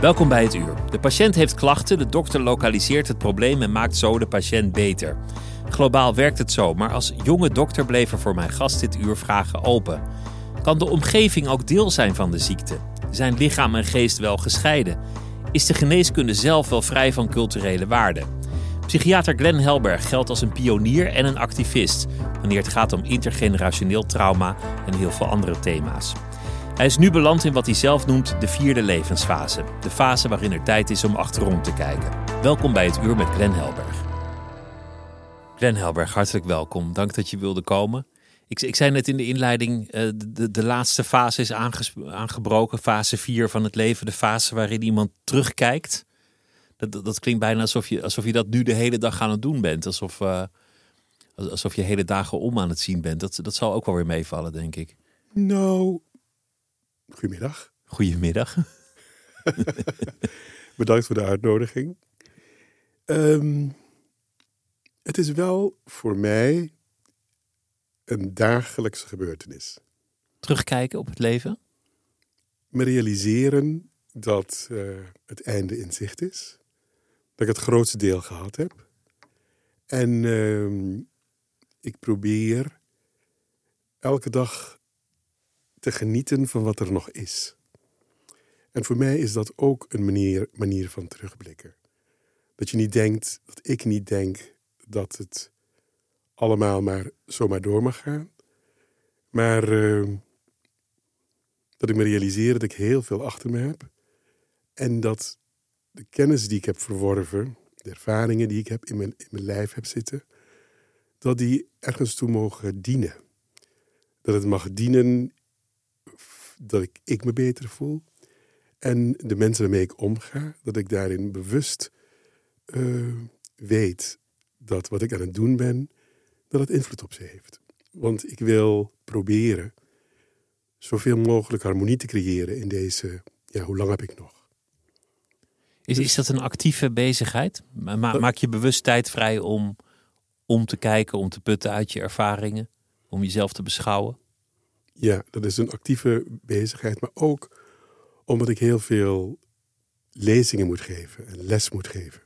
Welkom bij het uur. De patiënt heeft klachten, de dokter lokaliseert het probleem en maakt zo de patiënt beter. Globaal werkt het zo, maar als jonge dokter bleven voor mijn gast dit uur vragen open. Kan de omgeving ook deel zijn van de ziekte? Zijn lichaam en geest wel gescheiden? Is de geneeskunde zelf wel vrij van culturele waarden? Psychiater Glenn Helberg geldt als een pionier en een activist wanneer het gaat om intergenerationeel trauma en heel veel andere thema's. Hij is nu beland in wat hij zelf noemt de vierde levensfase. De fase waarin er tijd is om achterom te kijken. Welkom bij het uur met Glenn Helberg. Glenn Helberg, hartelijk welkom. Dank dat je wilde komen. Ik, ik zei net in de inleiding, uh, de, de, laatste fase is aangebroken. Fase 4 van het leven. De fase waarin iemand terugkijkt. Dat, dat, dat, klinkt bijna alsof je, alsof je dat nu de hele dag aan het doen bent. Alsof, uh, alsof je hele dagen om aan het zien bent. Dat, dat zal ook wel weer meevallen, denk ik. Nou, Goedemiddag. Goedemiddag. Bedankt voor de uitnodiging. Um, het is wel voor mij een dagelijkse gebeurtenis. Terugkijken op het leven? Me realiseren dat uh, het einde in zicht is. Dat ik het grootste deel gehad heb. En uh, ik probeer elke dag te genieten van wat er nog is. En voor mij is dat ook een manier, manier van terugblikken. Dat je niet denkt, dat ik niet denk dat het allemaal maar zomaar door mag gaan. Maar uh, dat ik me realiseer dat ik heel veel achter me heb. En dat de kennis die ik heb verworven, de ervaringen die ik heb in mijn, in mijn lijf heb zitten, dat die ergens toe mogen dienen. Dat het mag dienen dat ik, ik me beter voel. En de mensen waarmee ik omga, dat ik daarin bewust uh, weet dat wat ik aan het doen ben, dat het invloed op ze heeft. Want ik wil proberen zoveel mogelijk harmonie te creëren in deze, ja, hoe lang heb ik nog? Is, is dat een actieve bezigheid? Ma maak je bewust tijd vrij om, om te kijken, om te putten uit je ervaringen, om jezelf te beschouwen? Ja, dat is een actieve bezigheid, maar ook omdat ik heel veel lezingen moet geven en les moet geven.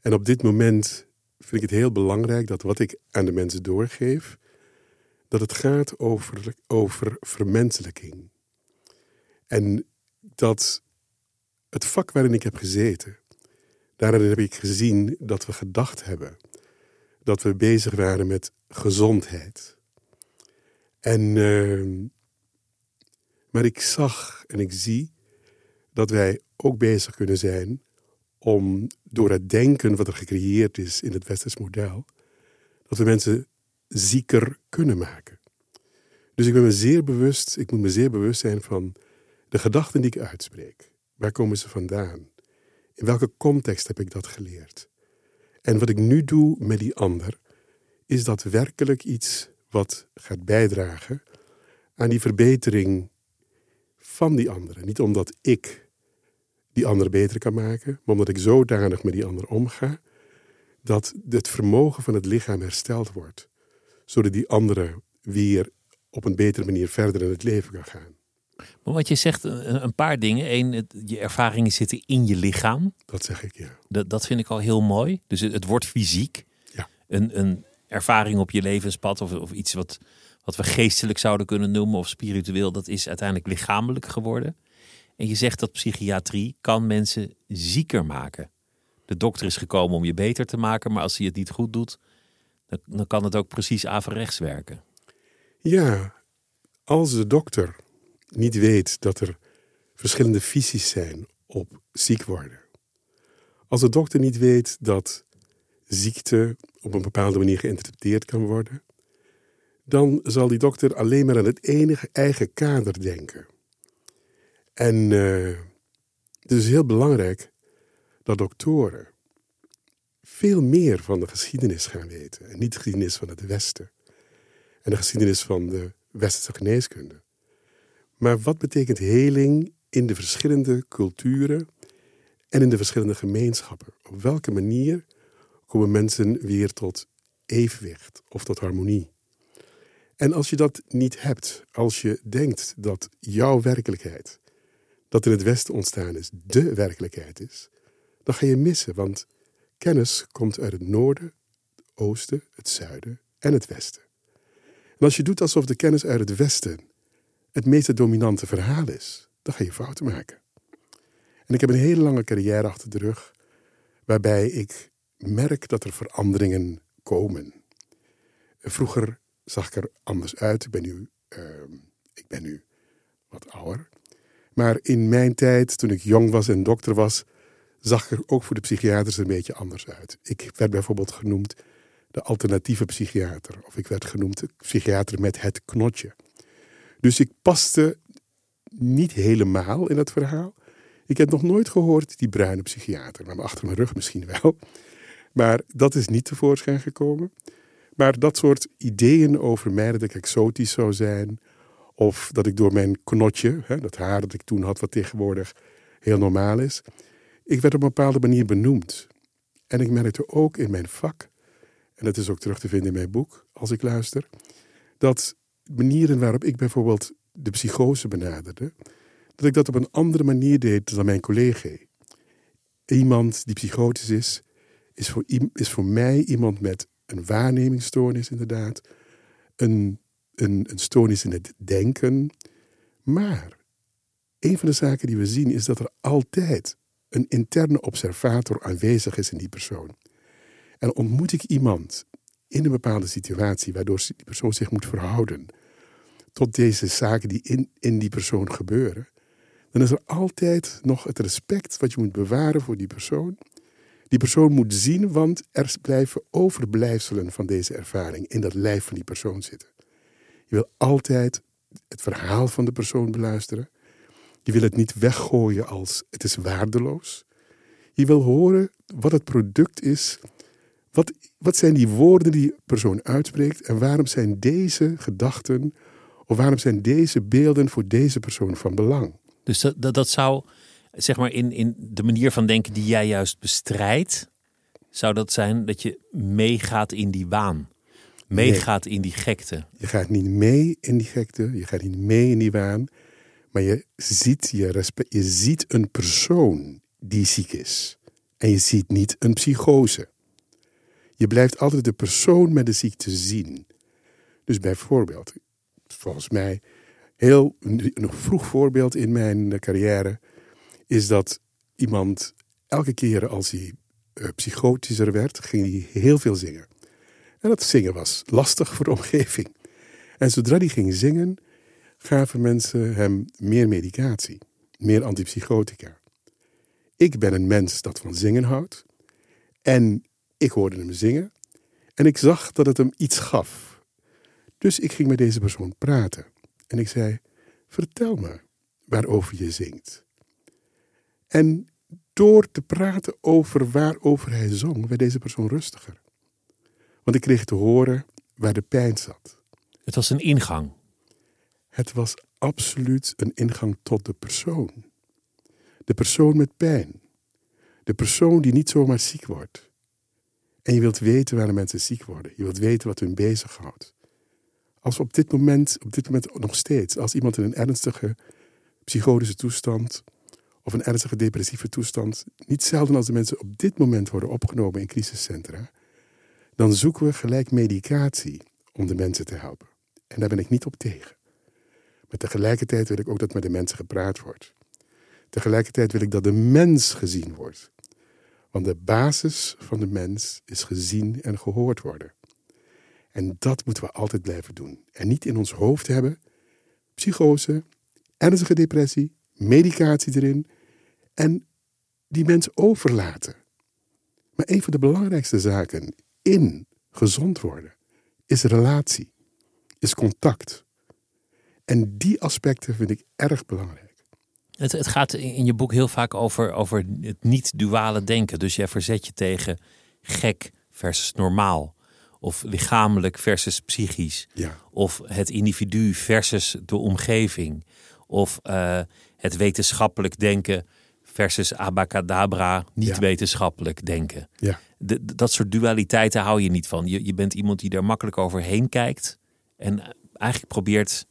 En op dit moment vind ik het heel belangrijk dat wat ik aan de mensen doorgeef, dat het gaat over, over vermenselijking. En dat het vak waarin ik heb gezeten, daarin heb ik gezien dat we gedacht hebben dat we bezig waren met gezondheid en, uh, maar ik zag en ik zie dat wij ook bezig kunnen zijn om door het denken wat er gecreëerd is in het westers model, dat we mensen zieker kunnen maken. Dus ik ben me zeer bewust, ik moet me zeer bewust zijn van de gedachten die ik uitspreek. Waar komen ze vandaan? In welke context heb ik dat geleerd? En wat ik nu doe met die ander, is dat werkelijk iets wat gaat bijdragen aan die verbetering van die anderen. Niet omdat ik die ander beter kan maken, maar omdat ik zodanig met die ander omga, dat het vermogen van het lichaam hersteld wordt, zodat die andere weer op een betere manier verder in het leven kan gaan. Maar wat je zegt, een paar dingen. Eén, je ervaringen zitten in je lichaam. Dat zeg ik, ja. Dat, dat vind ik al heel mooi. Dus het, het wordt fysiek. Ja. Een, een ervaring op je levenspad of, of iets wat, wat we geestelijk zouden kunnen noemen of spiritueel, dat is uiteindelijk lichamelijk geworden. En je zegt dat psychiatrie kan mensen zieker maken. De dokter is gekomen om je beter te maken, maar als hij het niet goed doet, dan, kan het ook precies averechts werken. Ja, als de dokter niet weet dat er verschillende visies zijn op ziek worden. Als de dokter niet weet dat ziekte op een bepaalde manier geïnterpreteerd kan worden, dan zal die dokter alleen maar aan het enige eigen kader denken. En uh, het is heel belangrijk dat doktoren veel meer van de geschiedenis gaan weten. En niet de geschiedenis van het Westen. En de geschiedenis van de Westerse geneeskunde. Maar wat betekent heling in de verschillende culturen en in de verschillende gemeenschappen? Op welke manier komen mensen weer tot evenwicht of tot harmonie? En als je dat niet hebt, als je denkt dat jouw werkelijkheid, dat in het Westen ontstaan is, de werkelijkheid is, dan ga je missen, want kennis komt uit het noorden, het oosten, het zuiden en het westen. En als je doet alsof de kennis uit het westen het meest dominante verhaal is, dan ga je fouten maken. En ik heb een hele lange carrière achter de rug, waarbij ik merk dat er veranderingen komen. Vroeger zag ik er anders uit. Ik ben nu, uh, ik ben nu wat ouder. Maar in mijn tijd, toen ik jong was en dokter was, zag ik er ook voor de psychiaters een beetje anders uit. Ik werd bijvoorbeeld genoemd de alternatieve psychiater. Of ik werd genoemd de psychiater met het knotje. Dus ik paste niet helemaal in het verhaal. Ik heb nog nooit gehoord die bruine psychiater. Maar achter mijn rug misschien wel. Maar dat is niet tevoorschijn gekomen. Maar dat soort ideeën over mij dat ik exotisch zou zijn. Of dat ik door mijn knotje, hè, dat haar dat ik toen had, wat tegenwoordig heel normaal is. Ik werd op een bepaalde manier benoemd. En ik merkte ook in mijn vak, en dat is ook terug te vinden in mijn boek, als ik luister, dat manieren waarop ik bijvoorbeeld de psychose benaderde, dat ik dat op een andere manier deed dan mijn collega. Iemand die psychotisch is, is voor, is voor mij iemand met een waarnemingsstoornis inderdaad, een, een, een stoornis in het denken. Maar een van de zaken die we zien is dat er altijd een interne observator aanwezig is in die persoon. En ontmoet ik iemand in een bepaalde situatie waardoor die persoon zich moet verhouden tot deze zaken die in, in die persoon gebeuren, dan is er altijd nog het respect wat je moet bewaren voor die persoon. Die persoon moet zien, want er blijven overblijfselen van deze ervaring in dat lijf van die persoon zitten. Je wil altijd het verhaal van de persoon beluisteren. Je wil het niet weggooien als het is waardeloos. Je wil horen wat het product is. Wat, wat zijn die woorden die die persoon uitspreekt en waarom zijn deze gedachten of waarom zijn deze beelden voor deze persoon van belang? Dus dat, dat zou, zeg maar, in, in de manier van denken die jij juist bestrijdt, zou dat zijn dat je meegaat in die waan. Meegaat in die gekte. Je gaat niet mee in die gekte, je gaat niet mee in die waan. Maar je ziet, je, respect, je ziet een persoon die ziek is. En je ziet niet een psychose. Je blijft altijd de persoon met de ziekte zien. Dus bijvoorbeeld, volgens mij heel een vroeg voorbeeld in mijn carrière is dat iemand elke keer als hij uh, psychotischer werd, ging hij heel veel zingen. En dat zingen was lastig voor de omgeving. En zodra hij ging zingen, gaven mensen hem meer medicatie, meer antipsychotica. Ik ben een mens dat van zingen houdt. En ik hoorde hem zingen. En ik zag dat het hem iets gaf. Dus ik ging met deze persoon praten. En ik zei: Vertel me waarover je zingt. En door te praten over waarover hij zong, werd deze persoon rustiger. Want ik kreeg te horen waar de pijn zat. Het was een ingang. Het was absoluut een ingang tot de persoon. De persoon met pijn. De persoon die niet zomaar ziek wordt. En je wilt weten waarom mensen ziek worden. Je wilt weten wat hun bezighoudt. Als op dit moment, op dit moment nog steeds, als iemand in een ernstige psychotische toestand of een ernstige depressieve toestand, niet zelden als de mensen op dit moment worden opgenomen in crisiscentra, dan zoeken we gelijk medicatie om de mensen te helpen. En daar ben ik niet op tegen. Maar tegelijkertijd wil ik ook dat met de mensen gepraat wordt. Tegelijkertijd wil ik dat de mens gezien wordt. Want de basis van de mens is gezien en gehoord worden. En dat moeten we altijd blijven doen. En niet in ons hoofd hebben psychose, ernstige depressie, medicatie erin en die mens overlaten. Maar een van de belangrijkste zaken in gezond worden is relatie, is contact. En die aspecten vind ik erg belangrijk. Het, het gaat in je boek heel vaak over, over het niet-duale denken. Dus jij verzet je tegen gek versus normaal. Of lichamelijk versus psychisch. Ja. Of het individu versus de omgeving. Of uh, het wetenschappelijk denken versus abacadabra, niet wetenschappelijk denken. Ja. De, dat soort dualiteiten hou je niet van. Je, je bent iemand die daar makkelijk overheen kijkt. En eigenlijk probeert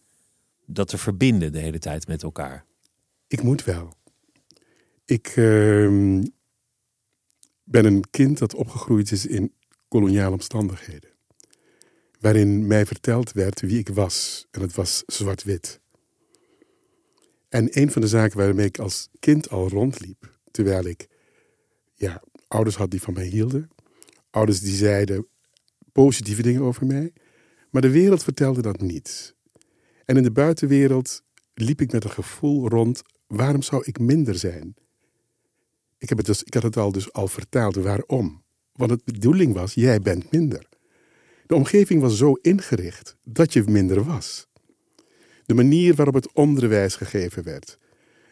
dat te verbinden de hele tijd met elkaar. Ik moet wel. Ik uh, ben een kind dat opgegroeid is in koloniale omstandigheden. Waarin mij verteld werd wie ik was. En het was zwart-wit. En een van de zaken waarmee ik als kind al rondliep, terwijl ik ja, ouders had die van mij hielden, ouders die zeiden positieve dingen over mij, maar de wereld vertelde dat niet. En in de buitenwereld liep ik met een gevoel rond, waarom zou ik minder zijn? Ik, heb het dus, ik had het al dus al vertaald, waarom? Want het bedoeling was, jij bent minder. De omgeving was zo ingericht dat je minder was. De manier waarop het onderwijs gegeven werd.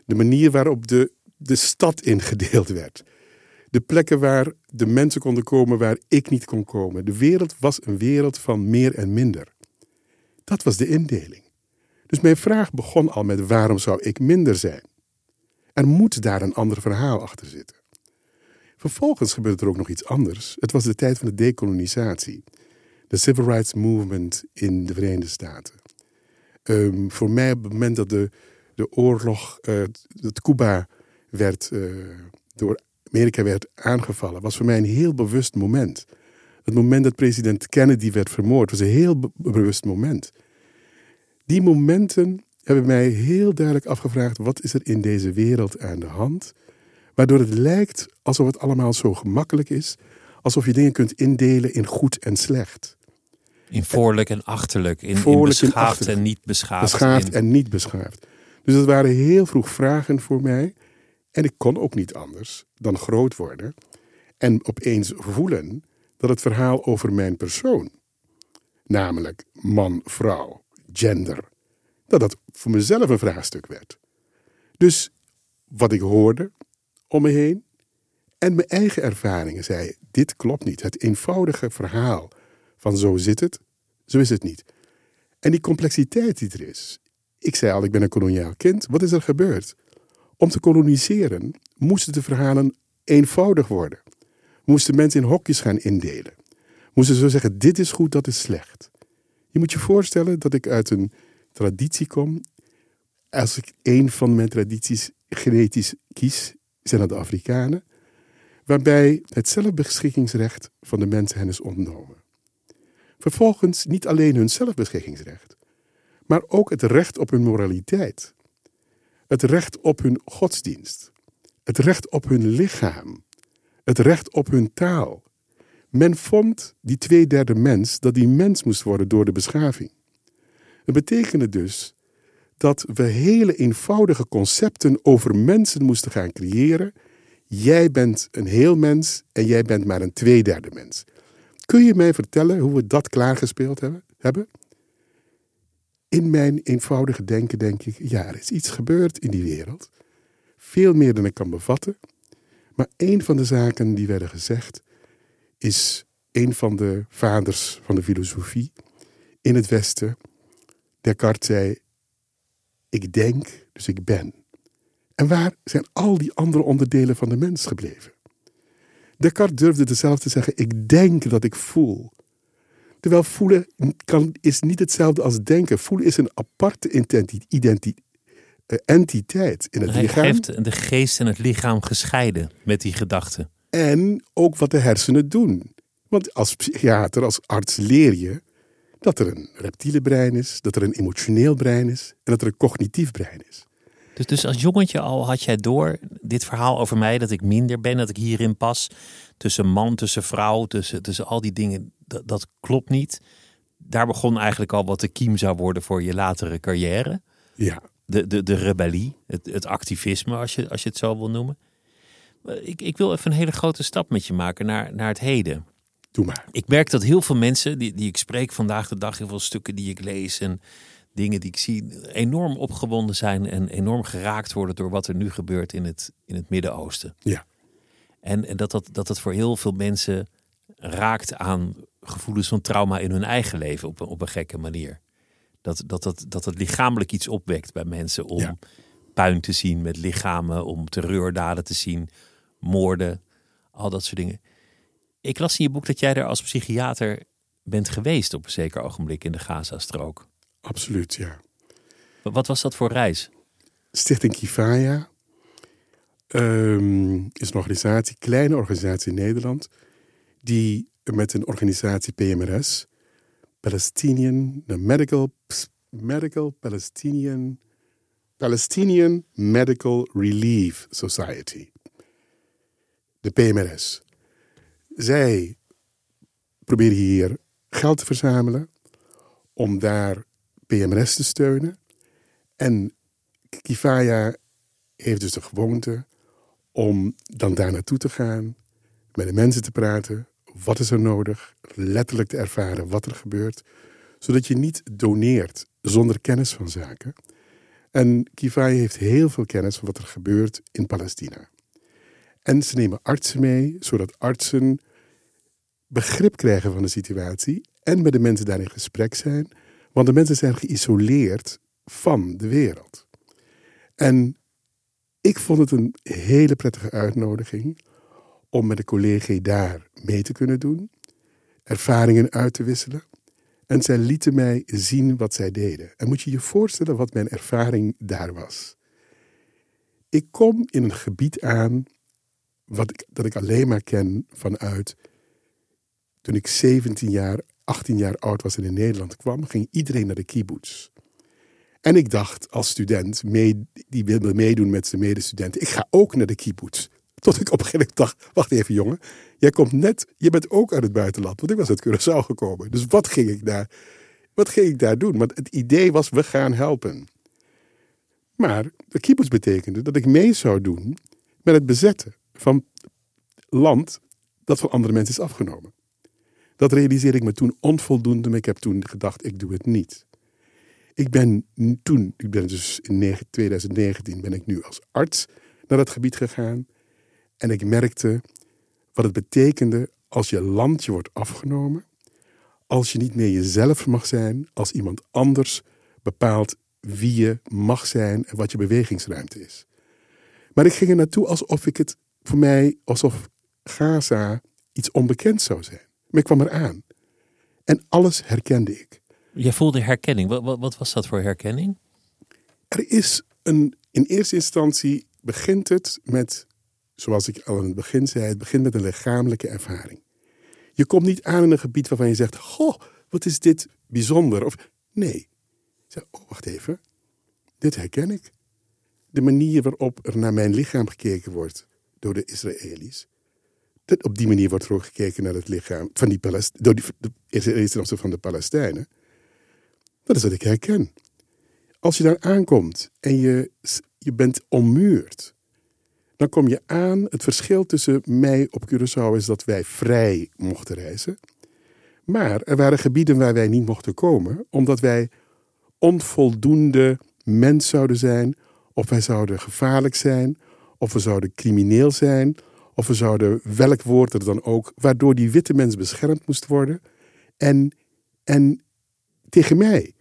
De manier waarop de, de stad ingedeeld werd. De plekken waar de mensen konden komen waar ik niet kon komen. De wereld was een wereld van meer en minder. Dat was de indeling. Dus mijn vraag begon al met waarom zou ik minder zijn? Er moet daar een ander verhaal achter zitten. Vervolgens gebeurde er ook nog iets anders. Het was de tijd van de dekolonisatie. De Civil Rights Movement in de Verenigde Staten. Um, voor mij op het moment dat de, de oorlog, uh, dat Cuba werd, uh, door Amerika werd aangevallen, was voor mij een heel bewust moment. Het moment dat president Kennedy werd vermoord was een heel be bewust moment. Die momenten hebben mij heel duidelijk afgevraagd: wat is er in deze wereld aan de hand? Waardoor het lijkt alsof het allemaal zo gemakkelijk is, alsof je dingen kunt indelen in goed en slecht. In voorlijk en achterlijk. In, in beschaafd en, niet beschaafd. Beschaafd en niet beschaafd. Dus dat waren heel vroeg vragen voor mij. En ik kon ook niet anders dan groot worden. En opeens voelen dat het verhaal over mijn persoon, namelijk man, vrouw, gender, dat dat voor mezelf een vraagstuk werd. Dus wat ik hoorde om me heen en mijn eigen ervaringen zei: dit klopt niet. Het eenvoudige verhaal van zo zit het, zo is het niet. En die complexiteit die er is. Ik zei al, ik ben een koloniaal kind. Wat is er gebeurd? Om te koloniseren moesten de verhalen eenvoudig worden. Moesten mensen in hokjes gaan indelen. Moesten zo zeggen, dit is goed, dat is slecht. Je moet je voorstellen dat ik uit een traditie kom. Als ik één van mijn tradities genetisch kies, zijn dat de Afrikanen. Waarbij het zelfbeschikkingsrecht van de mensen hen is ontnomen. Vervolgens niet alleen hun zelfbeschikkingsrecht, maar ook het recht op hun moraliteit. Het recht op hun godsdienst. Het recht op hun lichaam. Het recht op hun taal. Men vond die tweederde mens dat die mens moest worden door de beschaving. Het betekende dus dat we hele eenvoudige concepten over mensen moesten gaan creëren. Jij bent een heel mens en jij bent maar een tweederde mens. Kun je mij vertellen hoe we dat klaargespeeld hebben? In mijn eenvoudige denken denk ik, ja, er is iets gebeurd in die wereld. Veel meer dan ik kan bevatten. Maar een van de zaken die werden gezegd, is een van de vaders van de filosofie in het Westen. Descartes zei, ik denk, dus ik ben. En waar zijn al die andere onderdelen van de mens gebleven? Descartes durfde dezelfde te zeggen: Ik denk dat ik voel. Terwijl voelen kan, is niet hetzelfde als denken. Voelen is een aparte identiteit. Uh, entiteit in het Hij lichaam. Hij heeft de geest en het lichaam gescheiden met die gedachten. En ook wat de hersenen doen. Want als psychiater, als arts leer je dat er een reptiele brein is, dat er een emotioneel brein is en dat er een cognitief brein is. Dus, dus als jongetje al had jij door dit verhaal over mij, dat ik minder ben, dat ik hierin pas. Tussen man, tussen vrouw, tussen, tussen al die dingen. Dat, dat klopt niet. Daar begon eigenlijk al wat de kiem zou worden voor je latere carrière. Ja, De, de, de rebellie, het, het activisme, als je, als je het zo wil noemen. Ik, ik wil even een hele grote stap met je maken naar, naar het heden. doe maar. Ik merk dat heel veel mensen die, die ik spreek vandaag de dag, heel veel stukken die ik lees en dingen die ik zie, enorm opgewonden zijn en enorm geraakt worden door wat er nu gebeurt in het, in het Midden-Oosten. Ja, En, en dat, dat, dat het voor heel veel mensen raakt aan gevoelens van trauma in hun eigen leven op, een- op een gekke manier. Dat, dat, dat, dat het lichamelijk iets opwekt bij mensen om Ja. puin te zien met lichamen, om terreurdaden te zien, moorden, al dat soort dingen. Ik las in je boek dat jij er als psychiater bent geweest op een zeker ogenblik in de Gazastrook. Absoluut, ja. Wat was dat voor reis? Stichting Kifaya ehm, is een organisatie, kleine organisatie in Nederland, die met een organisatie PMRS, Palestinian, de Medical, Medical Palestinian, Palestinian Medical Relief Society, de PMRS. Zij proberen hier geld te verzamelen om daar PMRS te steunen. En Kifaya heeft dus de gewoonte om dan daar naartoe te gaan, met de mensen te praten. Wat is er nodig? Letterlijk te ervaren wat er gebeurt. Zodat je niet doneert zonder kennis van zaken. En Kifaya heeft heel veel kennis van wat er gebeurt in Palestina. En ze nemen artsen mee, zodat artsen begrip krijgen van de situatie en met de mensen daar in gesprek zijn. Want de mensen zijn geïsoleerd van de wereld. En ik vond het een hele prettige uitnodiging om met de collega daar mee te kunnen doen, ervaringen uit te wisselen. En zij lieten mij zien wat zij deden. En moet je je voorstellen wat mijn ervaring daar was. Ik kom in een gebied aan wat dat ik alleen maar ken vanuit toen ik 17 jaar, 18 jaar oud was en in Nederland kwam, ging iedereen naar de kibbutz. En ik dacht als student, mee, die wilde meedoen met zijn medestudenten, ik ga ook naar de kibbutz. Tot ik op een gegeven moment dacht, wacht even jongen, jij komt net, je bent ook uit het buitenland, want ik was uit Curaçao gekomen. Dus wat ging ik daar, wat ging ik daar doen? Want het idee was, we gaan helpen. Maar de kibbutz betekende dat ik mee zou doen met het bezetten van land dat van andere mensen is afgenomen. Dat realiseerde ik me toen onvoldoende, maar ik heb toen gedacht, ik doe het niet. Ik ben toen, ik ben dus in 2019 ben ik nu als arts naar dat gebied gegaan. En ik merkte wat het betekende als je land je wordt afgenomen. Als je niet meer jezelf mag zijn, als iemand anders bepaalt wie je mag zijn en wat je bewegingsruimte is. Maar ik ging er naartoe alsof ik het voor mij, alsof Gaza iets onbekend zou zijn. Maar ik kwam eraan. En alles herkende ik. Jij voelde herkenning. Wat, wat, wat was dat voor herkenning? Er is een, in eerste instantie begint het met, zoals ik al in het begin zei, het begint met een lichamelijke ervaring. Je komt niet aan in een gebied waarvan je zegt, goh, wat is dit bijzonder? Of nee, je zegt, oh, wacht even, dit herken ik. De manier waarop er naar mijn lichaam gekeken wordt door de Israëli's. Dat op die manier wordt er ook gekeken naar het lichaam van die Palest door de van de Palestijnen. Dat is wat ik herken. Als je daar aankomt en je, je bent ommuurd, dan kom je aan. Het verschil tussen mij op Curaçao is dat wij vrij mochten reizen. Maar er waren gebieden waar wij niet mochten komen, omdat wij onvoldoende mens zouden zijn, of wij zouden gevaarlijk zijn, of we zouden crimineel zijn, of we zouden welk woord er dan ook, waardoor die witte mens beschermd moest worden. En, en tegen mij.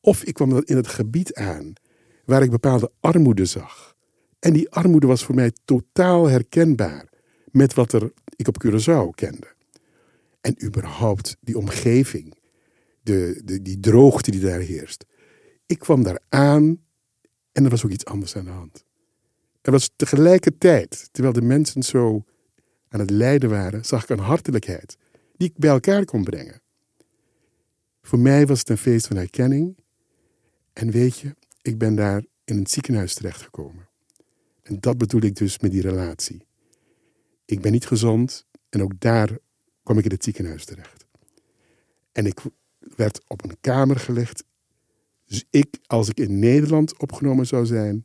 Of ik kwam in het gebied aan waar ik bepaalde armoede zag. En die armoede was voor mij totaal herkenbaar met wat er, ik op Curaçao kende. En überhaupt die omgeving, de, de, die droogte die daar heerst. Ik kwam daar aan en er was ook iets anders aan de hand. Er was tegelijkertijd, terwijl de mensen zo aan het lijden waren, zag ik een hartelijkheid die ik bij elkaar kon brengen. Voor mij was het een feest van herkenning. En weet je, ik ben daar in een ziekenhuis terechtgekomen. En dat bedoel ik dus met die relatie. Ik ben niet gezond en ook daar kwam ik in het ziekenhuis terecht. En ik werd op een kamer gelegd. Dus ik, als ik in Nederland opgenomen zou zijn,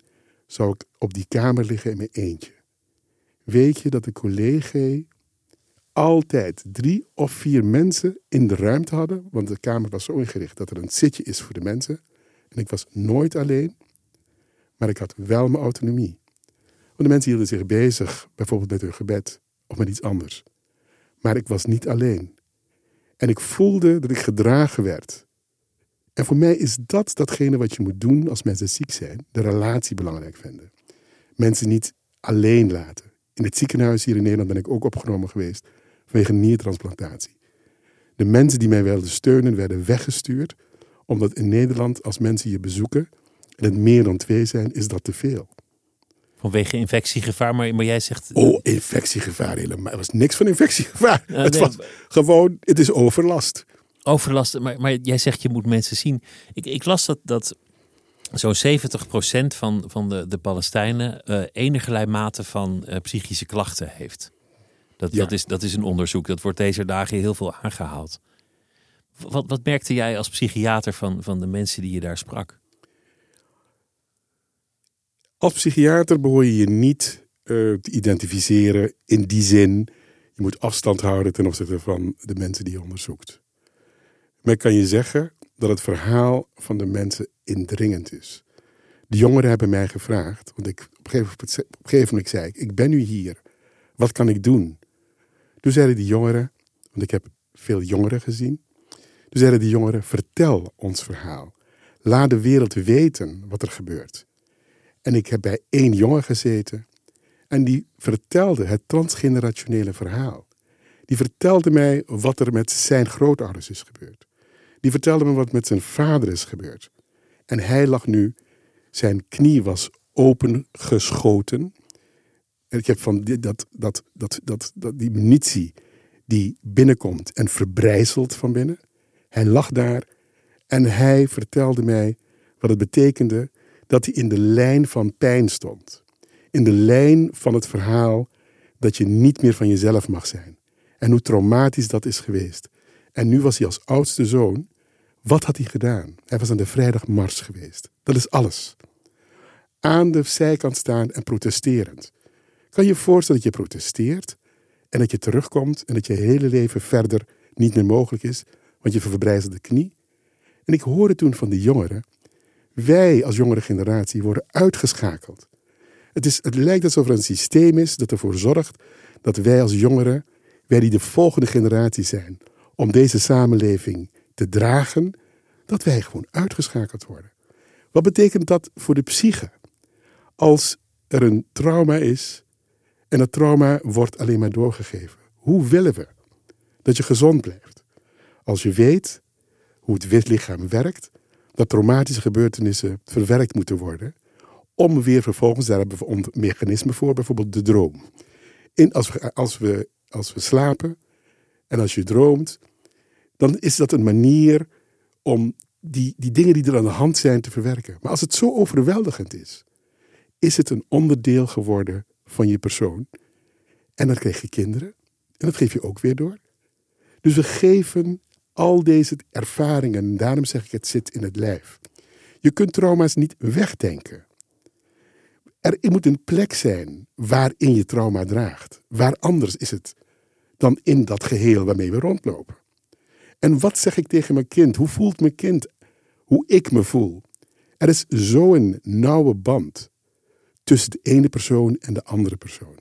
zou ik op die kamer liggen in mijn eentje. Weet je dat de collega altijd drie of vier mensen in de ruimte hadden, want de kamer was zo ingericht dat er een zitje is voor de mensen. En ik was nooit alleen, maar ik had wel mijn autonomie. Want de mensen hielden zich bezig, bijvoorbeeld met hun gebed of met iets anders. Maar ik was niet alleen. En ik voelde dat ik gedragen werd. En voor mij is dat datgene wat je moet doen als mensen ziek zijn: de relatie belangrijk vinden. Mensen niet alleen laten. In het ziekenhuis hier in Nederland ben ik ook opgenomen geweest vanwege niertransplantatie. De mensen die mij wilden steunen werden weggestuurd, omdat in Nederland als mensen je bezoeken en het meer dan twee zijn, is dat te veel. Vanwege infectiegevaar, maar, maar jij zegt... Oh, infectiegevaar helemaal. Er was niks van infectiegevaar. het was gewoon, het is overlast. Overlast, maar, maar jij zegt je moet mensen zien. Ik, ik las dat, dat zo'n 70% van, van de, de Palestijnen uh, enige mate van uh, psychische klachten heeft. Dat, dat, is, dat is een onderzoek. Dat wordt deze dagen heel veel aangehaald. Wat, wat merkte jij als psychiater van, van de mensen die je daar sprak? Als psychiater behoor je je niet uh, te identificeren in die zin. Je moet afstand houden ten opzichte van de mensen die je onderzoekt. Maar ik kan je zeggen dat het verhaal van de mensen indringend is. De jongeren hebben mij gevraagd, want ik, op, een gegeven moment zei ik, ik ben nu hier. Wat kan ik doen? Toen zeiden die jongeren, want ik heb veel jongeren gezien. Toen zeiden die jongeren, vertel ons verhaal. Laat de wereld weten wat er gebeurt. En ik heb bij één jongen gezeten en die vertelde het transgenerationele verhaal. Die vertelde mij wat er met zijn grootouders is gebeurd. Die vertelde me wat met zijn vader is gebeurd. En hij lag nu, zijn knie was opengeschoten. En ik heb van die, dat, dat, dat, dat, dat, die munitie die binnenkomt en verbrijzelt van binnen. Hij lag daar en hij vertelde mij wat het betekende dat hij in de lijn van pijn stond. In de lijn van het verhaal dat je niet meer van jezelf mag zijn. En hoe traumatisch dat is geweest. En nu was hij als oudste zoon. Wat had hij gedaan? Hij was aan de vrijdagmars geweest. Dat is alles. Aan de zijkant staan en protesterend. Kan je je voorstellen dat je protesteert en dat je terugkomt en dat je hele leven verder niet meer mogelijk is, want je verbrijzelt de knie? En ik hoorde toen van die jongeren wij als jongere generatie worden uitgeschakeld. Het, is, het lijkt alsof er een systeem is dat ervoor zorgt dat wij als jongeren, wij die de volgende generatie zijn, om deze samenleving te dragen, dat wij gewoon uitgeschakeld worden. Wat betekent dat voor de psyche? Als er een trauma is en dat trauma wordt alleen maar doorgegeven. Hoe willen we dat je gezond blijft? Als je weet hoe het witlichaam werkt, dat traumatische gebeurtenissen verwerkt moeten worden. Om weer vervolgens, daar hebben we mechanismen voor, bijvoorbeeld de droom. In, als, we, als, we, als we slapen en als je droomt, dan is dat een manier om die, die dingen die er aan de hand zijn te verwerken. Maar als het zo overweldigend is, is het een onderdeel geworden van je persoon. En dan krijg je kinderen. En dat geef je ook weer door. Dus we geven al deze ervaringen, en daarom zeg ik het zit in het lijf. Je kunt trauma's niet wegdenken. Er moet een plek zijn waarin je trauma draagt. Waar anders is het dan in dat geheel waarmee we rondlopen. En wat zeg ik tegen mijn kind? Hoe voelt mijn kind? Hoe ik me voel? Er is zo'n nauwe band tussen de ene persoon en de andere persoon.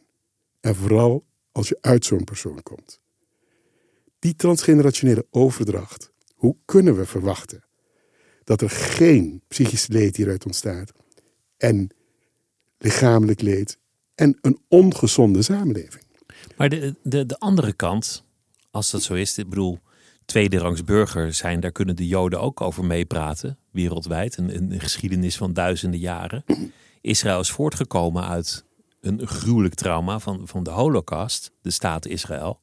En vooral als je uit zo'n persoon komt. Die transgenerationele overdracht, hoe kunnen we verwachten dat er geen psychisch leed hieruit ontstaat en lichamelijk leed en een ongezonde samenleving? Maar de, de, de andere kant, als dat zo is, ik bedoel, tweederangs burger zijn, daar kunnen de Joden ook over meepraten, wereldwijd. Een, een geschiedenis van duizenden jaren. Israël is voortgekomen uit een gruwelijk trauma van, van de Holocaust, de staat Israël.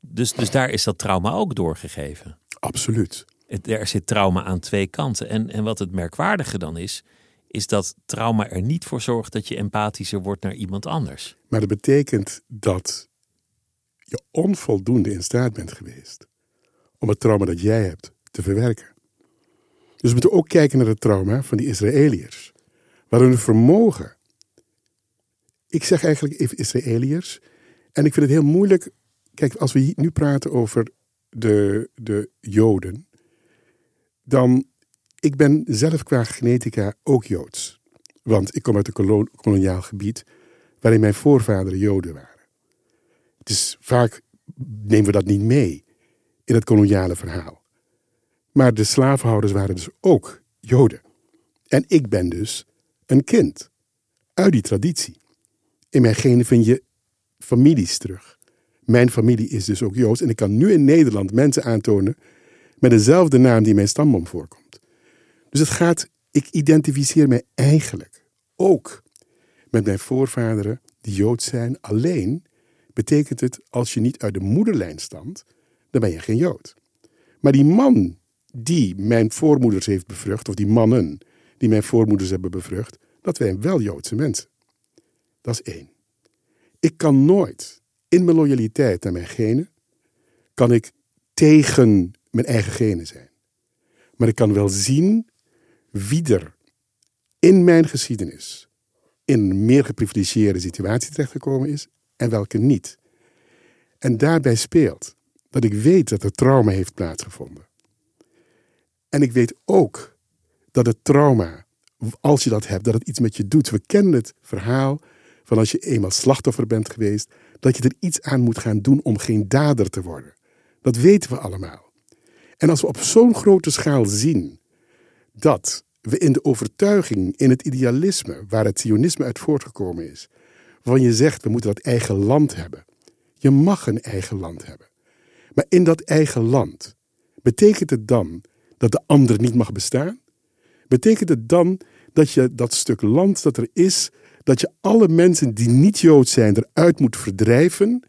Dus, dus daar is dat trauma ook doorgegeven. Absoluut. het, er zit trauma aan twee kanten. En, en wat het merkwaardige dan is, is dat trauma er niet voor zorgt dat je empathischer wordt naar iemand anders. Maar dat betekent dat je onvoldoende in staat bent geweest om het trauma dat jij hebt te verwerken. Dus we moeten ook kijken naar het trauma van die Israëliërs. Waar hun vermogen. Ik zeg eigenlijk even Israëliërs. En ik vind het heel moeilijk. Kijk, als we nu praten over de, de Joden. Dan. Ik ben zelf qua genetica ook Joods. Want ik kom uit een koloniaal gebied. waarin mijn voorvaderen Joden waren. Het is vaak. nemen we dat niet mee. In het koloniale verhaal. Maar de slavenhouders waren dus ook Joden. En ik ben dus een kind uit die traditie. In mijn genen vind je families terug. Mijn familie is dus ook Joods en ik kan nu in Nederland mensen aantonen met dezelfde naam die in mijn stamboom voorkomt. Dus het gaat, ik identificeer mij eigenlijk ook met mijn voorvaderen die Joods zijn. Alleen betekent het als je niet uit de moederlijn stamt, dan ben je geen Jood. Maar die man die mijn voormoeders heeft bevrucht, of die mannen die mijn voormoeders hebben bevrucht, dat zijn wel Joodse mensen. Dat is één. Ik kan nooit in mijn loyaliteit naar mijn genen, kan ik tegen mijn eigen genen zijn. Maar ik kan wel zien wie er in mijn geschiedenis in een meer geprivilegieerde situatie terechtgekomen is en welke niet. En daarbij speelt dat ik weet dat er trauma heeft plaatsgevonden. En ik weet ook dat het trauma, als je dat hebt, dat het iets met je doet. We kennen het verhaal van als je eenmaal slachtoffer bent geweest, dat je er iets aan moet gaan doen om geen dader te worden. Dat weten we allemaal. En als we op zo'n grote schaal zien dat we in de overtuiging, in het idealisme, waar het sionisme uit voortgekomen is, van je zegt we moeten dat eigen land hebben. Je mag een eigen land hebben. Maar in dat eigen land betekent het dan dat de ander niet mag bestaan? Betekent het dan dat je dat stuk land dat er is, dat je alle mensen die niet Joods zijn eruit moet verdrijven?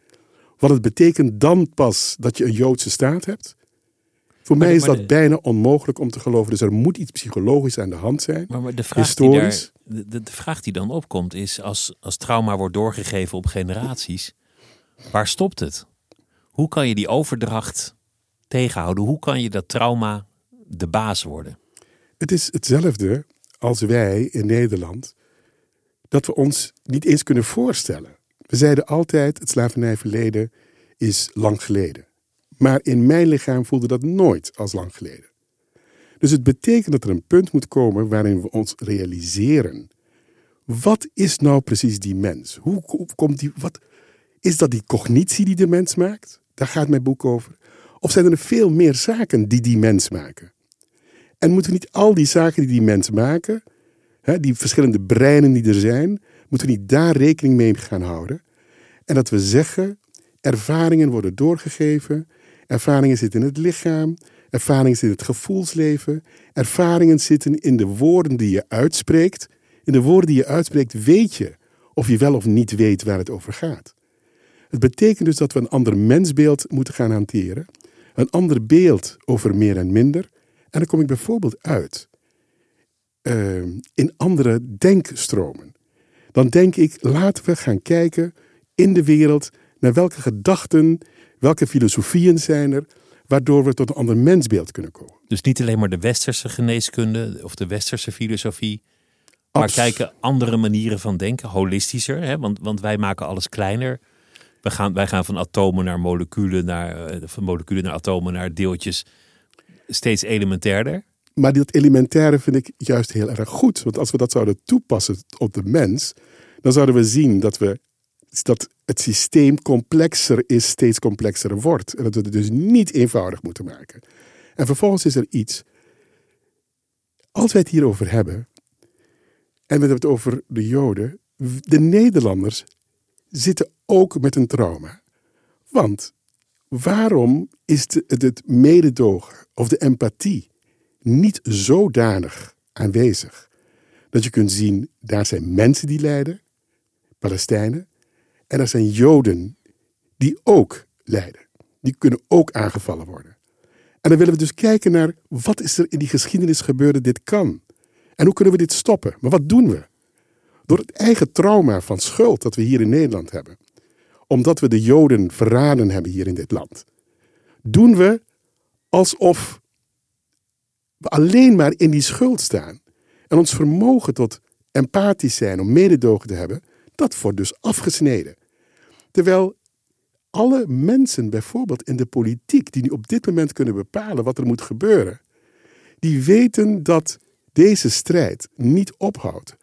Wat het betekent dan pas dat je een Joodse staat hebt? Voor mij is dat bijna onmogelijk om te geloven. Dus er moet iets psychologisch aan de hand zijn. Maar, de, vraag historisch. Die daar, de, de, vraag die dan opkomt is: als, als trauma wordt doorgegeven op generaties, waar stopt het? Hoe kan je die overdracht tegenhouden? Hoe kan je dat trauma de baas worden? Het is hetzelfde als wij in Nederland, dat we ons niet eens kunnen voorstellen. We zeiden altijd: het slavernijverleden is lang geleden. Maar in mijn lichaam voelde dat nooit als lang geleden. Dus het betekent dat er een punt moet komen waarin we ons realiseren. Wat is nou precies die mens? Hoe komt die, wat, is dat die cognitie die de mens maakt? Daar gaat mijn boek over. Of zijn er veel meer zaken die die mens maken? En moeten we niet al die zaken die die mensen maken, hè, die verschillende breinen die er zijn, moeten we niet daar rekening mee gaan houden? En dat we zeggen, ervaringen worden doorgegeven, ervaringen zitten in het lichaam, ervaringen zitten in het gevoelsleven, ervaringen zitten in de woorden die je uitspreekt. In de woorden die je uitspreekt weet je of je wel of niet weet waar het over gaat. Het betekent dus dat we een ander mensbeeld moeten gaan hanteren, een ander beeld over meer en minder, en dan kom ik bijvoorbeeld uit uh, in andere denkstromen. Dan denk ik, laten we gaan kijken in de wereld naar welke gedachten, welke filosofieën zijn er, waardoor we tot een ander mensbeeld kunnen komen. Dus niet alleen maar de westerse geneeskunde of de westerse filosofie, maar kijken andere manieren van denken, holistischer. Hè? Want, want wij maken alles kleiner. We gaan, wij gaan van atomen naar moleculen, naar, eh, van moleculen naar atomen, naar deeltjes steeds elementairder. Maar dat elementaire vind ik juist heel erg goed. Want als we dat zouden toepassen op de mens, dan zouden we zien dat, we, dat het systeem complexer is, steeds complexer wordt. En dat we het dus niet eenvoudig moeten maken. En vervolgens is er iets. Als wij het hierover hebben, en we hebben het over de Joden, de Nederlanders zitten ook met een trauma. Want waarom is het, mededogen of de empathie niet zodanig aanwezig dat je kunt zien, daar zijn mensen die lijden, Palestijnen, en er zijn Joden die ook lijden. Die kunnen ook aangevallen worden. En dan willen we dus kijken naar wat is er in die geschiedenis gebeurd dit kan. En hoe kunnen we dit stoppen? Maar wat doen we? Door het eigen trauma van schuld dat we hier in Nederland hebben. Omdat we de Joden verraden hebben hier in dit land. Doen we alsof we alleen maar in die schuld staan. En ons vermogen tot empathisch zijn, om mededogen te hebben, dat wordt dus afgesneden. Terwijl alle mensen, bijvoorbeeld in de politiek, die nu op dit moment kunnen bepalen wat er moet gebeuren, die weten dat deze strijd niet ophoudt,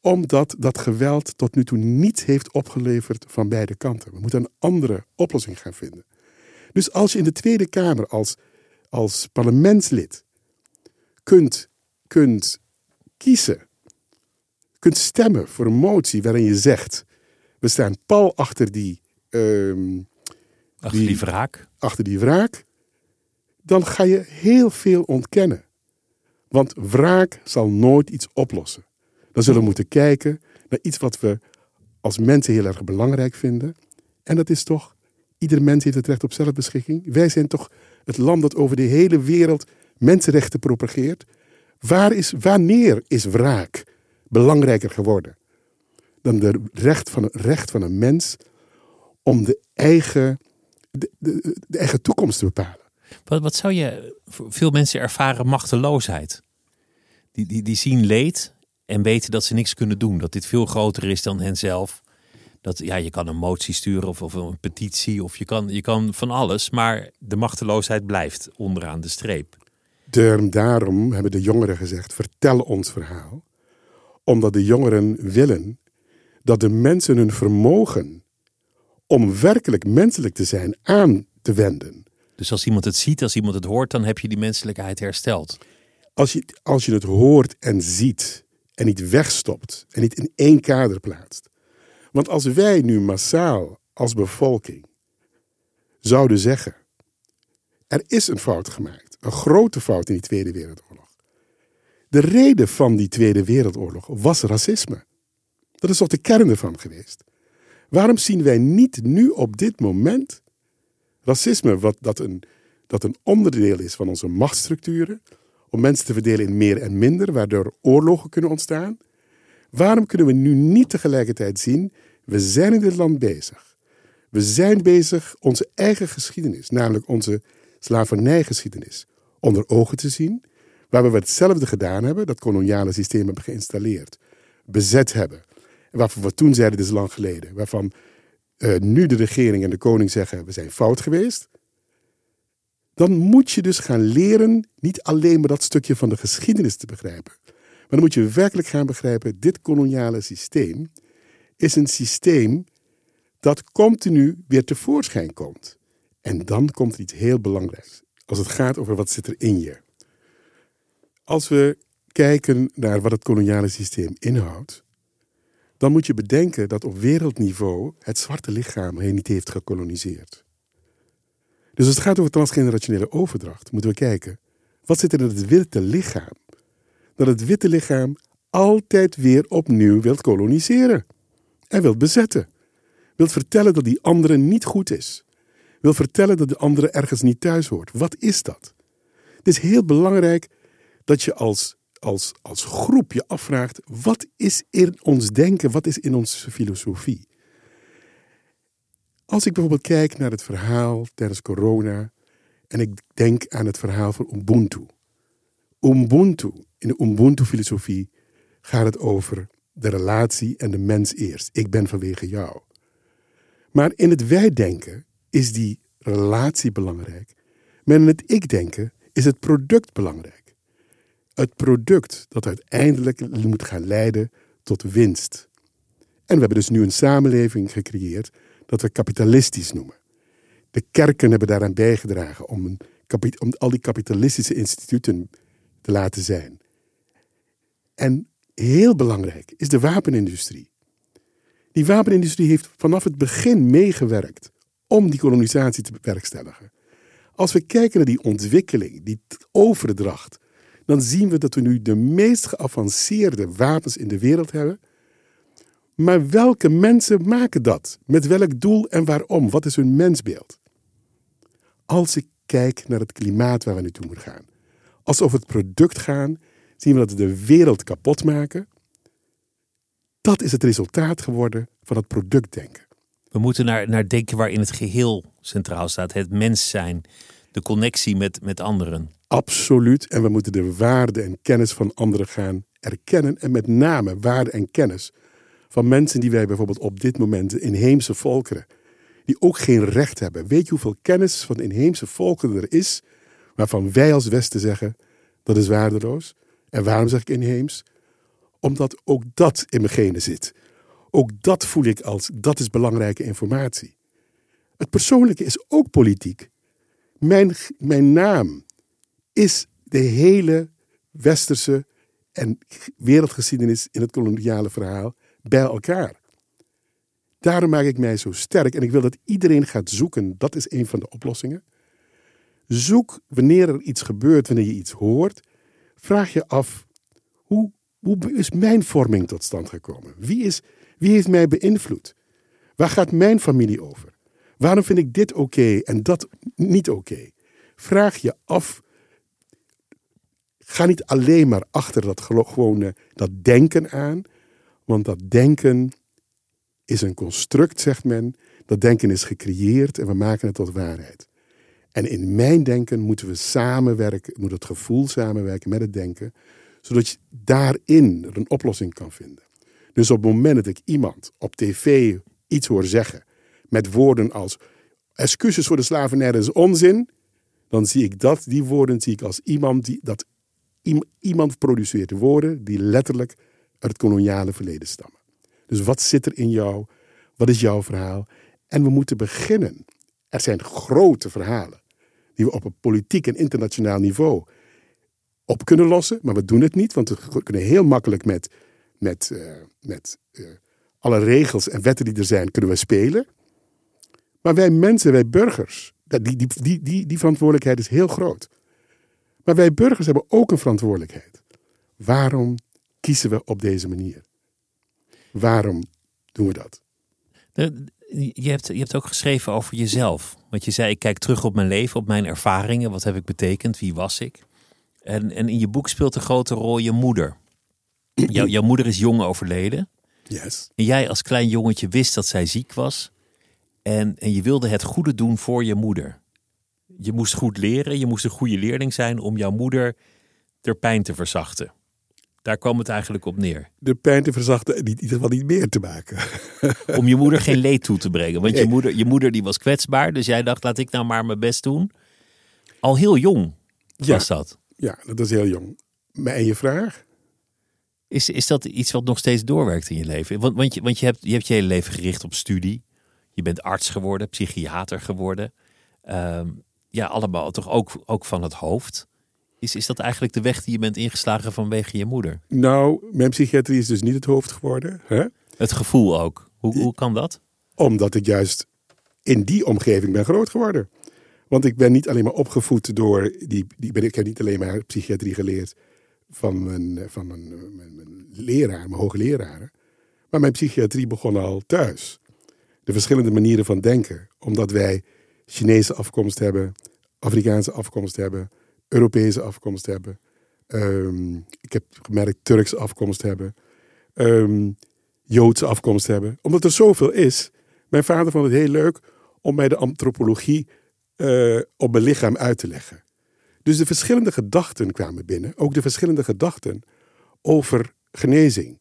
omdat dat geweld tot nu toe niets heeft opgeleverd van beide kanten. We moeten een andere oplossing gaan vinden. Dus als je in de Tweede Kamer als, als parlementslid kunt, kunt kiezen, kunt stemmen voor een motie waarin je zegt: we staan pal achter die. ehm, Achter die wraak. achter die wraak, dan ga je heel veel ontkennen. Want wraak zal nooit iets oplossen. Dan zullen we moeten kijken naar iets wat we als mensen heel erg belangrijk vinden. En dat is toch, ieder mens heeft het recht op zelfbeschikking. Wij zijn toch het land dat over de hele wereld mensenrechten propageert. Waar is, wanneer is wraak belangrijker geworden dan de recht van, recht van een mens om de eigen, de, de eigen toekomst te bepalen? Wat, wat zou je. Veel mensen ervaren machteloosheid. Die, die, die zien leed en weten dat ze niks kunnen doen. Dat dit veel groter is dan henzelf. Dat ja, je kan een motie sturen of, of een petitie of je kan, je kan van alles. Maar de machteloosheid blijft onderaan de streep. De- daarom hebben de jongeren gezegd: vertel ons verhaal. Omdat de jongeren willen dat de mensen hun vermogen om werkelijk menselijk te zijn aan te wenden. Dus als iemand het ziet, als iemand het hoort, dan heb je die menselijkheid hersteld. Als je, als je het hoort en ziet en niet wegstopt en niet in één kader plaatst. Want als wij nu massaal als bevolking zouden zeggen: er is een fout gemaakt, een grote fout in die Tweede Wereldoorlog. De reden van die Tweede Wereldoorlog was racisme. Dat is toch de kern ervan geweest. Waarom zien wij niet nu op dit moment racisme, wat, dat, een, dat een onderdeel is van onze machtsstructuren, om mensen te verdelen in meer en minder, waardoor oorlogen kunnen ontstaan? Waarom kunnen we nu niet tegelijkertijd zien, we zijn in dit land bezig. We zijn bezig onze eigen geschiedenis, namelijk onze slavernijgeschiedenis, onder ogen te zien, waar we hetzelfde gedaan hebben, dat koloniale systeem hebben geïnstalleerd, bezet hebben. En waarvan we toen zeiden, dit is lang geleden. Waarvan eh, nu de regering en de koning zeggen, we zijn fout geweest. Dan moet je dus gaan leren, niet alleen maar dat stukje van de geschiedenis te begrijpen. Maar dan moet je werkelijk gaan begrijpen, dit koloniale systeem is een systeem dat continu weer tevoorschijn komt. En dan komt er iets heel belangrijks. Als het gaat over wat zit er in je. Als we kijken naar wat het koloniale systeem inhoudt, dan moet je bedenken dat op wereldniveau het zwarte lichaam hij niet heeft gekoloniseerd. Dus als het gaat over transgenerationele overdracht, moeten we kijken, wat zit er in het witte lichaam? Dat het witte lichaam altijd weer opnieuw wilt koloniseren. En wilt bezetten. Wilt vertellen dat die andere niet goed is. Wil vertellen dat de andere ergens niet thuis hoort. Wat is dat? Het is heel belangrijk dat je als, als, als groep je afvraagt: wat is in ons denken, wat is in onze filosofie? Als ik bijvoorbeeld kijk naar het verhaal tijdens corona en ik denk aan het verhaal van Ubuntu. Ubuntu, in de Ubuntu-filosofie gaat het over de relatie en de mens eerst. Ik ben vanwege jou. Maar in het wij-denken is die relatie belangrijk. Maar in het ik-denken is het product belangrijk. Het product dat uiteindelijk moet gaan leiden tot winst. En we hebben dus nu een samenleving gecreëerd dat we kapitalistisch noemen. De kerken hebben daaraan bijgedragen om, om al die kapitalistische instituten te laten zijn. En heel belangrijk is de wapenindustrie. Die wapenindustrie heeft vanaf het begin meegewerkt om die kolonisatie te bewerkstelligen. Als we kijken naar die ontwikkeling, die overdracht, dan zien we dat we nu de meest geavanceerde wapens in de wereld hebben. Maar welke mensen maken dat? Met welk doel en waarom? Wat is hun mensbeeld? Als ik kijk naar het klimaat waar we naartoe moeten gaan. Als we over het product gaan, zien we dat we de wereld kapot maken. Dat is het resultaat geworden van het productdenken. We moeten naar, naar denken waarin het geheel centraal staat. Het mens zijn, de connectie met, met anderen. Absoluut. En we moeten de waarde en kennis van anderen gaan erkennen. En met name waarde en kennis van mensen die wij bijvoorbeeld op dit moment, de inheemse volkeren, die ook geen recht hebben. Weet je hoeveel kennis van inheemse volkeren er is, waarvan wij als Westen zeggen dat is waardeloos? En waarom zeg ik inheems? Omdat ook dat in mijn genen zit. Ook dat voel ik als dat is belangrijke informatie. Het persoonlijke is ook politiek. Mijn, mijn naam is de hele westerse en wereldgeschiedenis in het koloniale verhaal bij elkaar. Daarom maak ik mij zo sterk en ik wil dat iedereen gaat zoeken. Dat is een van de oplossingen. Zoek wanneer er iets gebeurt, wanneer je iets hoort. Vraag je af, hoe, hoe is mijn vorming tot stand gekomen? Wie, is, wie heeft mij beïnvloed? Waar gaat mijn familie over? Waarom vind ik dit oké en dat niet oké? Vraag je af. Ga niet alleen maar achter dat gewone dat denken aan, want dat denken is een construct, zegt men. Dat denken is gecreëerd en we maken het tot waarheid. En in mijn denken moeten we samenwerken, moet het gevoel samenwerken met het denken, zodat je daarin een oplossing kan vinden. Dus op het moment dat ik iemand op tv iets hoor zeggen met woorden als excuses voor de slavernij is onzin, dan zie ik dat, die woorden zie ik als iemand die dat iemand produceert woorden die letterlijk uit het koloniale verleden stammen. Dus wat zit er in jou? Wat is jouw verhaal? En we moeten beginnen. Er zijn grote verhalen die we op een politiek en internationaal niveau op kunnen lossen, maar we doen het niet, want we kunnen heel makkelijk met, met, uh, met uh, alle regels en wetten die er zijn, kunnen we spelen. Maar wij mensen, wij burgers, die, die, die, die, die verantwoordelijkheid is heel groot. Maar wij burgers hebben ook een verantwoordelijkheid. Waarom kiezen we op deze manier? Waarom doen we dat? Je hebt, je hebt ook geschreven over jezelf. Want je zei, ik kijk terug op mijn leven, op mijn ervaringen. Wat heb ik betekend? Wie was ik? En, en in je boek speelt een grote rol je moeder. Jouw, jouw moeder is jong overleden. Yes. En jij als klein jongetje wist dat zij ziek was. En, en je wilde het goede doen voor je moeder. Je moest goed leren, je moest een goede leerling zijn om jouw moeder ter pijn te verzachten. Daar kwam het eigenlijk op neer. De pijn te verzachten en in ieder geval niet meer te maken. Om je moeder geen leed toe te brengen. Want je, moeder, je moeder die was kwetsbaar. Dus jij dacht, laat ik nou maar mijn best doen. Al heel jong was dat. Ja, dat is heel jong. Maar en je vraag? Is, is dat iets wat nog steeds doorwerkt in je leven? Want, want, je, want je, hebt, je hebt je hele leven gericht op studie. Je bent arts geworden, psychiater geworden. Ehm, ja, allemaal toch ook, ook van het hoofd. Is, is dat eigenlijk de weg die je bent ingeslagen vanwege je moeder? Nou, mijn psychiatrie is dus niet het hoofd geworden. Hè? Het gevoel ook. Hoe, hoe kan dat? Omdat ik juist in die omgeving ben groot geworden. Want ik ben niet alleen maar opgevoed door die. die ben, ik heb niet alleen maar psychiatrie geleerd van mijn, van mijn, mijn, mijn leraar, mijn hoogleraren. Maar mijn psychiatrie begon al thuis. De verschillende manieren van denken. Omdat wij Chinese afkomst hebben, Afrikaanse afkomst hebben, Europese afkomst hebben. Ehm, ik heb gemerkt Turkse afkomst hebben. Um, Joodse afkomst hebben. Omdat er zoveel is. Mijn vader vond het heel leuk om mij de antropologie uh, op mijn lichaam uit te leggen. Dus de verschillende gedachten kwamen binnen. Ook de verschillende gedachten over genezing.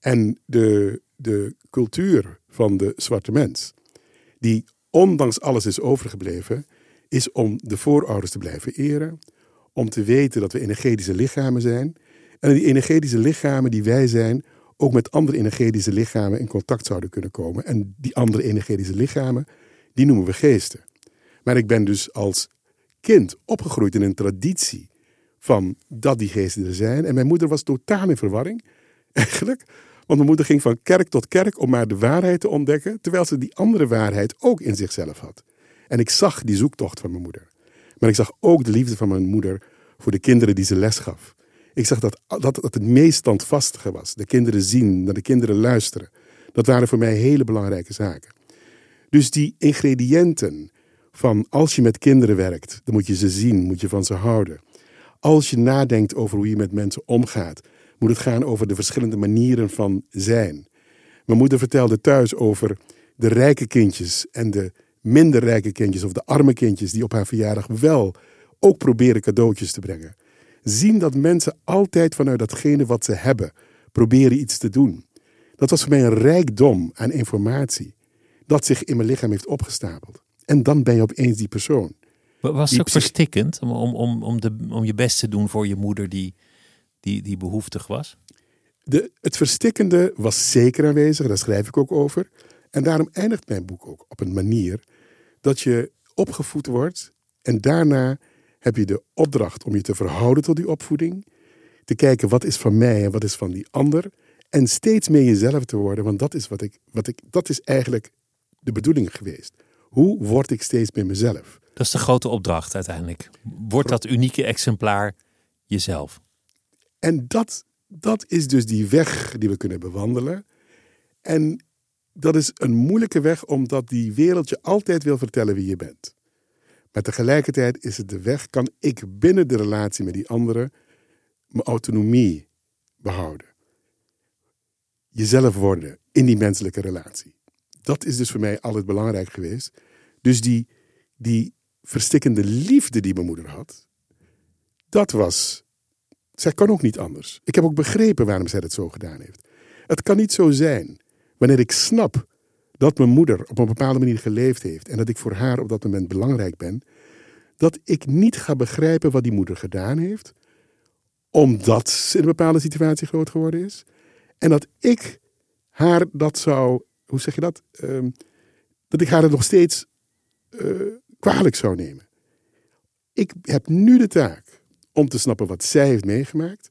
En de, de cultuur van de zwarte mens. Die ondanks alles is overgebleven is om de voorouders te blijven eren. Om te weten dat we energetische lichamen zijn. En die energetische lichamen die wij zijn, ook met andere energetische lichamen in contact zouden kunnen komen. En die andere energetische lichamen, die noemen we geesten. Maar ik ben dus als kind opgegroeid in een traditie van dat die geesten er zijn. En mijn moeder was totaal in verwarring, eigenlijk. Want mijn moeder ging van kerk tot kerk om maar de waarheid te ontdekken, terwijl ze die andere waarheid ook in zichzelf had. En ik zag die zoektocht van mijn moeder. Maar ik zag ook de liefde van mijn moeder voor de kinderen die ze les gaf. Ik zag dat, dat, dat het meest standvastige was. De kinderen zien, naar de kinderen luisteren. Dat waren voor mij hele belangrijke zaken. Dus die ingrediënten Van als je met kinderen werkt, dan moet je ze zien, moet je van ze houden. Als je nadenkt over hoe je met mensen omgaat, moet het gaan over de verschillende manieren van zijn. Mijn moeder vertelde thuis over de rijke kindjes en de minder rijke kindjes of de arme kindjes die op haar verjaardag wel ook proberen cadeautjes te brengen. Zien dat mensen altijd vanuit datgene wat ze hebben proberen iets te doen. Dat was voor mij een rijkdom aan informatie dat zich in mijn lichaam heeft opgestapeld. En dan ben je opeens die persoon. Was het ook verstikkend om, om, om, de, om je best te doen voor je moeder die, die, die behoeftig was? De, het verstikkende was zeker aanwezig, daar schrijf ik ook over. En daarom eindigt mijn boek ook op een manier dat je opgevoed wordt en daarna heb je de opdracht om je te verhouden tot die opvoeding, te kijken wat is van mij en wat is van die ander en steeds meer jezelf te worden, want dat is wat ik, wat ik, dat is eigenlijk de bedoeling geweest. Hoe word ik steeds meer mezelf? Dat is de grote opdracht uiteindelijk. Wordt dat unieke exemplaar jezelf? En dat, dat is dus die weg die we kunnen bewandelen. En dat is een moeilijke weg, omdat die wereld je altijd wil vertellen wie je bent. Maar tegelijkertijd is het de weg, kan ik binnen de relatie met die anderen mijn autonomie behouden. Jezelf worden in die menselijke relatie. Dat is dus voor mij altijd belangrijk geweest. Dus die, die verstikkende liefde die mijn moeder had, dat was. Zij kan ook niet anders. Ik heb ook begrepen waarom zij het zo gedaan heeft. Het kan niet zo zijn wanneer ik snap dat mijn moeder op een bepaalde manier geleefd heeft en dat ik voor haar op dat moment belangrijk ben, dat ik niet ga begrijpen wat die moeder gedaan heeft, omdat ze in een bepaalde situatie groot geworden is, en dat ik haar dat zou, hoe zeg je dat, ehm, dat ik haar het nog steeds uh, kwalijk zou nemen. Ik heb nu de taak om te snappen wat zij heeft meegemaakt,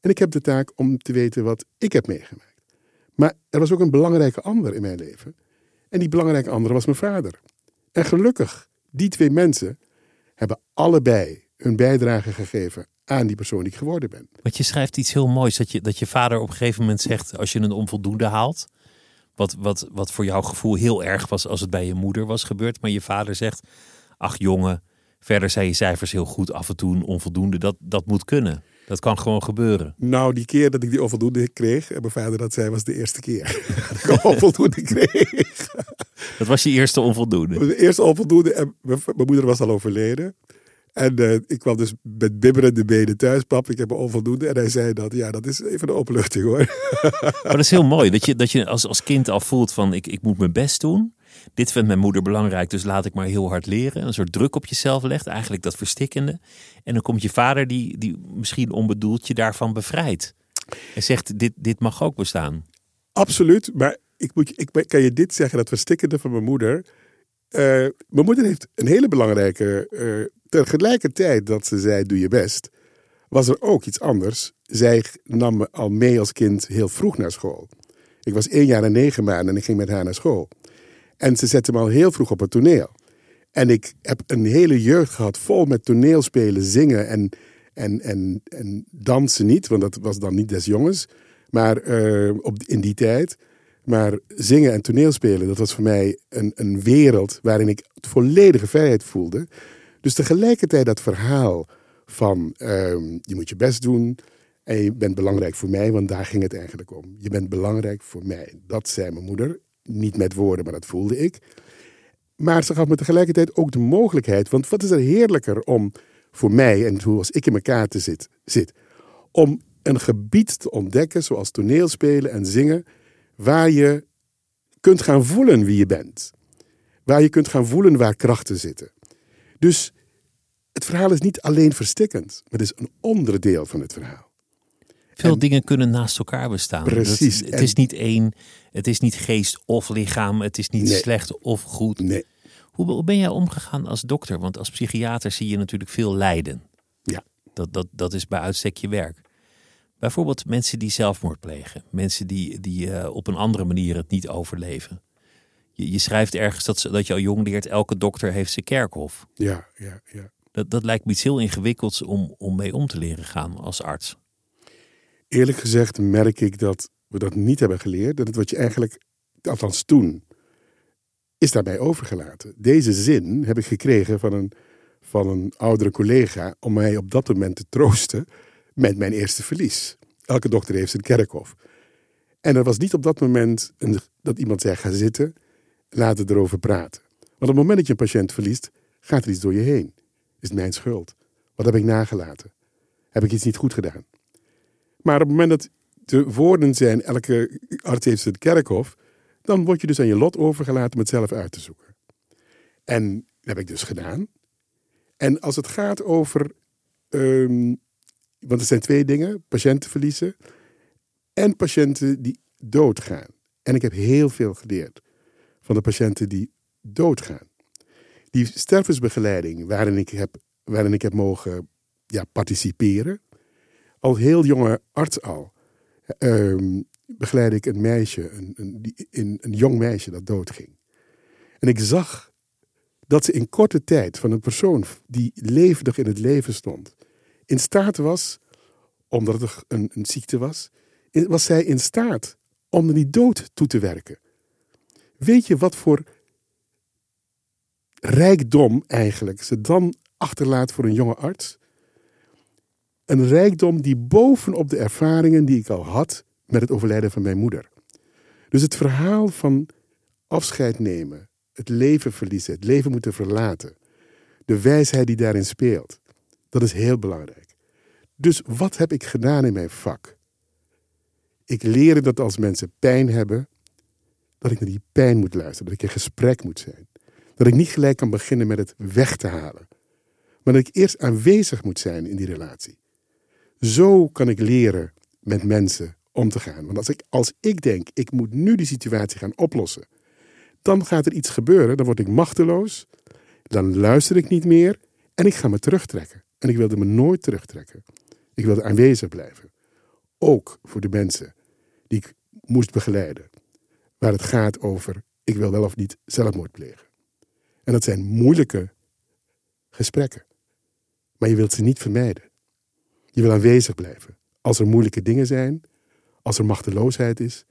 en ik heb de taak om te weten wat ik heb meegemaakt. Maar er was ook een belangrijke ander in mijn leven. En die belangrijke ander was mijn vader. En gelukkig, die twee mensen hebben allebei hun bijdrage gegeven aan die persoon die ik geworden ben. Want je schrijft iets heel moois, dat je, dat je vader op een gegeven moment zegt, als je een onvoldoende haalt, wat, wat, wat voor jouw gevoel heel erg was als het bij je moeder was gebeurd, maar je vader zegt, ach jongen, verder zijn je cijfers heel goed, af en toe onvoldoende, dat, dat moet kunnen. Dat kan gewoon gebeuren. Nou, die keer dat ik die onvoldoende kreeg, en mijn vader dat zei, was de eerste keer dat ik onvoldoende kreeg. Dat was je eerste onvoldoende? De eerste onvoldoende. En mijn, moeder was al overleden. En uh, ik kwam dus met bibberende benen thuis. Pap, ik heb een onvoldoende. En hij zei dat, ja, dat is even een opluchting hoor. Maar dat is heel mooi. Dat je, dat je als, als kind al voelt van, ik, ik moet mijn best doen. Dit vindt mijn moeder belangrijk, dus laat ik maar heel hard leren. Een soort druk op jezelf legt, eigenlijk dat verstikkende. En dan komt je vader, die, die misschien onbedoeld je daarvan bevrijdt. En zegt, dit, dit mag ook bestaan. Absoluut, maar ik, moet, ik kan je dit zeggen, dat verstikkende van mijn moeder. Uh, mijn moeder heeft een hele belangrijke. Uh, tegelijkertijd dat ze zei: Doe je best, was er ook iets anders. Zij nam me al mee als kind heel vroeg naar school. Ik was één jaar en negen maanden en ik ging met haar naar school. En ze zette me al heel vroeg op het toneel. En ik heb een hele jeugd gehad vol met toneelspelen, zingen en, en, en, en dansen niet, want dat was dan niet des jongens. Maar uh, op, in die tijd. Maar zingen en toneelspelen, dat was voor mij een, een wereld waarin ik volledige vrijheid voelde. Dus tegelijkertijd dat verhaal van uh, je moet je best doen en je bent belangrijk voor mij, want daar ging het eigenlijk om. Je bent belangrijk voor mij. Dat zei mijn moeder. Niet met woorden, maar dat voelde ik. Maar ze gaf me tegelijkertijd ook de mogelijkheid, want wat is er heerlijker om voor mij en zoals ik in elkaar te zit, zit om een gebied te ontdekken, zoals toneelspelen en zingen, waar je kunt gaan voelen wie je bent. Waar je kunt gaan voelen waar krachten zitten. Dus het verhaal is niet alleen verstikkend, maar het is een onderdeel van het verhaal. Veel dingen kunnen naast elkaar bestaan. Precies. het is niet één, het is niet geest of lichaam, het is niet slecht of goed. Nee. Hoe ben jij omgegaan als dokter? Want als psychiater zie je natuurlijk veel lijden. Ja. Dat, dat, dat is bij uitstek je werk. Bijvoorbeeld mensen die zelfmoord plegen. Mensen die, die uh, op een andere manier het niet overleven. Je, je schrijft ergens dat, dat je al jong leert, elke dokter heeft zijn kerkhof. Ja, ja, ja. Dat, dat lijkt me iets heel ingewikkelds om, om mee om te leren gaan als arts. Eerlijk gezegd merk ik dat we dat niet hebben geleerd. Dat het wat je eigenlijk, althans toen, is daarbij overgelaten. Deze zin heb ik gekregen van een, van een oudere collega om mij op dat moment te troosten met mijn eerste verlies. Elke dokter heeft zijn kerkhof. En er was niet op dat moment een, dat iemand zei: ga zitten, laten we erover praten. Want op het moment dat je een patiënt verliest, gaat er iets door je heen. Is het mijn schuld? Wat heb ik nagelaten? Heb ik iets niet goed gedaan? Maar op het moment dat de woorden zijn: elke arts heeft zijn kerkhof, dan word je dus aan je lot overgelaten om het zelf uit te zoeken. En dat heb ik dus gedaan. En als het gaat over, ehm, want er zijn twee dingen: patiënten verliezen en patiënten die doodgaan. En ik heb heel veel geleerd van de patiënten die doodgaan. Die stervensbegeleiding waarin ik heb, waarin ik heb mogen ja, participeren, al heel jonge arts al, um, begeleid ik een meisje, een, een, jong meisje dat doodging. En ik zag dat ze in korte tijd van een persoon die levendig in het leven stond, in staat was, omdat het een, een ziekte was, was zij in staat om die dood toe te werken. Weet je wat voor rijkdom eigenlijk ze dan achterlaat voor een jonge arts? Een rijkdom die bovenop de ervaringen die ik al had met het overlijden van mijn moeder. Dus het verhaal van afscheid nemen, het leven verliezen, het leven moeten verlaten, de wijsheid die daarin speelt, dat is heel belangrijk. Dus wat heb ik gedaan in mijn vak? Ik leerde dat als mensen pijn hebben, dat ik naar die pijn moet luisteren, dat ik in gesprek moet zijn. Dat ik niet gelijk kan beginnen met het weg te halen, maar dat ik eerst aanwezig moet zijn in die relatie. Zo kan ik leren met mensen om te gaan. Want als ik, als ik denk, ik moet nu die situatie gaan oplossen, dan gaat er iets gebeuren, dan word ik machteloos, dan luister ik niet meer en ik ga me terugtrekken. En ik wilde me nooit terugtrekken. Ik wilde aanwezig blijven. Ook voor de mensen die ik moest begeleiden. Waar het gaat over, ik wil wel of niet zelfmoord plegen. En dat zijn moeilijke gesprekken. Maar je wilt ze niet vermijden. Je wil aanwezig blijven. Als er moeilijke dingen zijn, als er machteloosheid is,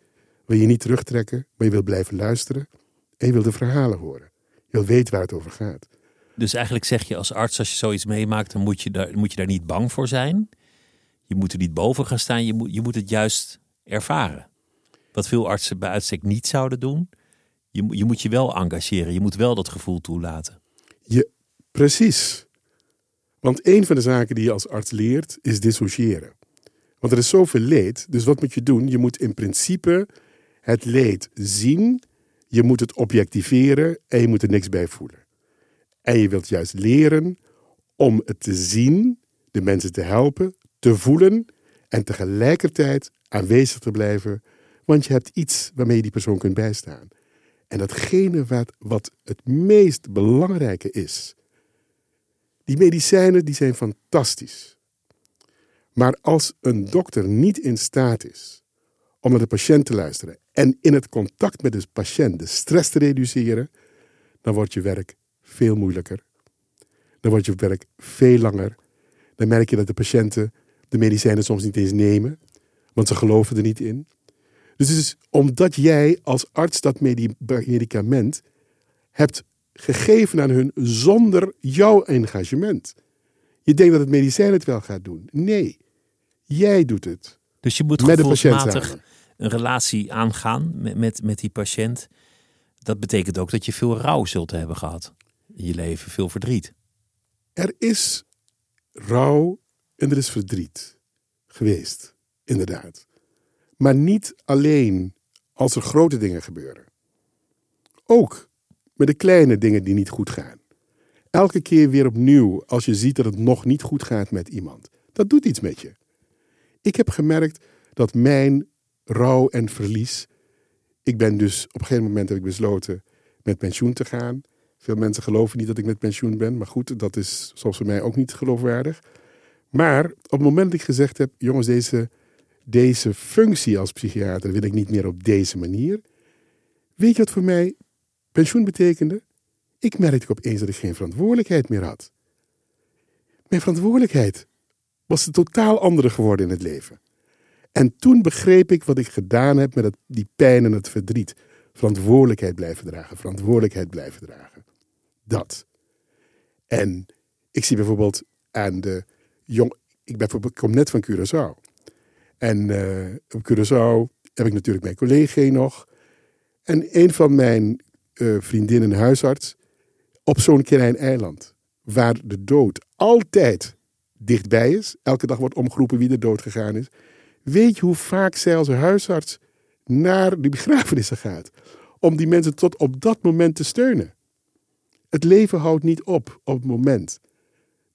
wil je niet terugtrekken, maar je wil blijven luisteren en je wil de verhalen horen. Je wil weten waar het over gaat. Dus eigenlijk zeg je als arts, als je zoiets meemaakt, dan moet je daar, moet je daar niet bang voor zijn. Je moet er niet boven gaan staan, je moet, je moet het juist ervaren. Wat veel artsen bij uitstek niet zouden doen. Je, je moet je wel engageren, je moet wel dat gevoel toelaten. Je, precies. Want een van de zaken die je als arts leert, is dissociëren. Want er is zoveel leed, dus wat moet je doen? Je moet in principe het leed zien, je moet het objectiveren en je moet er niks bij voelen. En je wilt juist leren om het te zien, de mensen te helpen, te voelen en tegelijkertijd aanwezig te blijven, want je hebt iets waarmee je die persoon kunt bijstaan. En datgene wat, wat het meest belangrijke is, die medicijnen die zijn fantastisch. Maar als een dokter niet in staat is om naar de patiënt te luisteren en in het contact met de patiënt de stress te reduceren, dan wordt je werk veel moeilijker. Dan wordt je werk veel langer. Dan merk je dat de patiënten de medicijnen soms niet eens nemen, want ze geloven er niet in. Dus het is omdat jij als arts dat medicament hebt gegeven aan hun zonder jouw engagement. Je denkt dat het medicijn het wel gaat doen. Nee, jij doet het. Dus je moet gevoelsmatig een relatie aangaan met, met, met die patiënt. Dat betekent ook dat je veel rouw zult hebben gehad in je leven, veel verdriet. Er is rouw en er is verdriet geweest, inderdaad. Maar niet alleen als er grote dingen gebeuren. Ook met de kleine dingen die niet goed gaan. Elke keer weer opnieuw als je ziet dat het nog niet goed gaat met iemand. Dat doet iets met je. Ik heb gemerkt dat mijn rouw en verlies. Ik ben dus op een gegeven moment heb ik besloten met pensioen te gaan. Veel mensen geloven niet dat ik met pensioen ben. Maar goed, dat is soms voor mij ook niet geloofwaardig. Maar op het moment dat ik gezegd heb: jongens, deze, deze functie als psychiater wil ik niet meer op deze manier. Weet je wat voor mij pensioen betekende? Ik merkte opeens dat ik geen verantwoordelijkheid meer had. Mijn verantwoordelijkheid was een totaal andere geworden in het leven. En toen begreep ik wat ik gedaan heb met die pijn en het verdriet Verantwoordelijkheid blijven dragen, verantwoordelijkheid blijven dragen. Dat. En ik zie bijvoorbeeld aan de jong. Ik, ben, ik kom net van Curaçao. En uh, op Curaçao heb ik natuurlijk mijn collega nog. En een van mijn uh, vriendinnen, huisarts, op zo'n klein eiland, waar de dood altijd dichtbij is, elke dag wordt omgeroepen wie er dood gegaan is. Weet je hoe vaak zij als huisarts naar die begrafenissen gaat? Om die mensen tot op dat moment te steunen. Het leven houdt niet op op het moment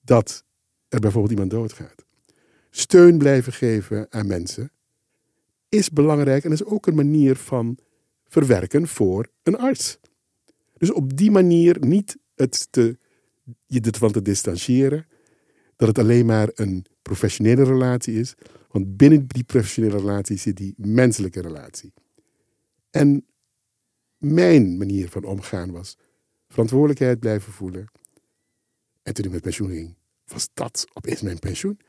dat er bijvoorbeeld iemand doodgaat. Steun blijven geven aan mensen is belangrijk en is ook een manier van verwerken voor een arts. Dus op die manier niet het te, je ervan te distancieren, dat het alleen maar een professionele relatie is, want binnen die professionele relatie zit die menselijke relatie. En mijn manier van omgaan was verantwoordelijkheid blijven voelen. En toen ik met pensioen ging, was dat opeens mijn pensioen.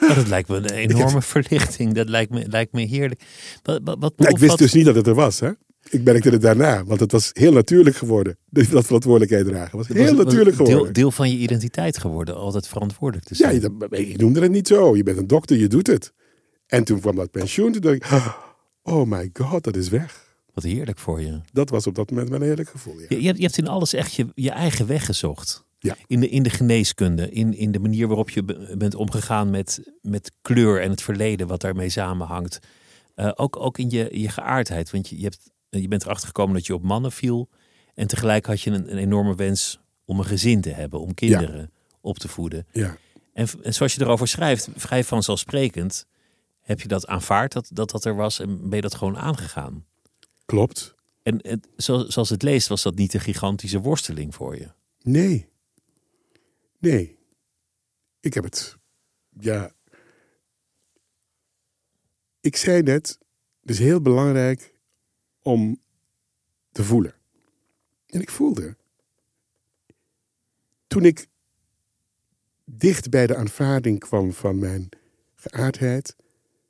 Oh, dat lijkt me een enorme verlichting. Dat lijkt me, lijkt me heerlijk. Wat, wat, wat nou, ik wist dus niet dat het er was. Hè? Ik merkte het daarna, want het was heel natuurlijk geworden. Dat verantwoordelijkheid dragen was heel natuurlijk geworden. Deel, deel, van je identiteit geworden, altijd verantwoordelijk te zijn. Ja, je, je noemde het niet zo. Je bent een dokter, je doet het. En toen kwam dat pensioen, toen dacht ik, oh my god, dat is weg. Wat heerlijk voor je. Dat was op dat moment een heerlijk gevoel. Ja. Je, je, hebt, je hebt in alles echt je, je eigen weg gezocht. Ja. In, de, in de geneeskunde, in, in de manier waarop je bent omgegaan met, met kleur en het verleden, wat daarmee samenhangt. Uh, ook, ook in je, je geaardheid. Want je, je, hebt, je bent erachter gekomen dat je op mannen viel. En tegelijk had je een, een enorme wens om een gezin te hebben, om kinderen op te voeden. Ja. En, en zoals je erover schrijft, vrij vanzelfsprekend, heb je dat aanvaard dat, dat dat er was en ben je dat gewoon aangegaan. Klopt. En het, zoals het leest, was dat niet een gigantische worsteling voor je? Nee. Nee. Ik heb het. Ja. Ik zei net, het is heel belangrijk om te voelen. En ik voelde. Toen ik dicht bij de aanvaarding kwam van mijn geaardheid,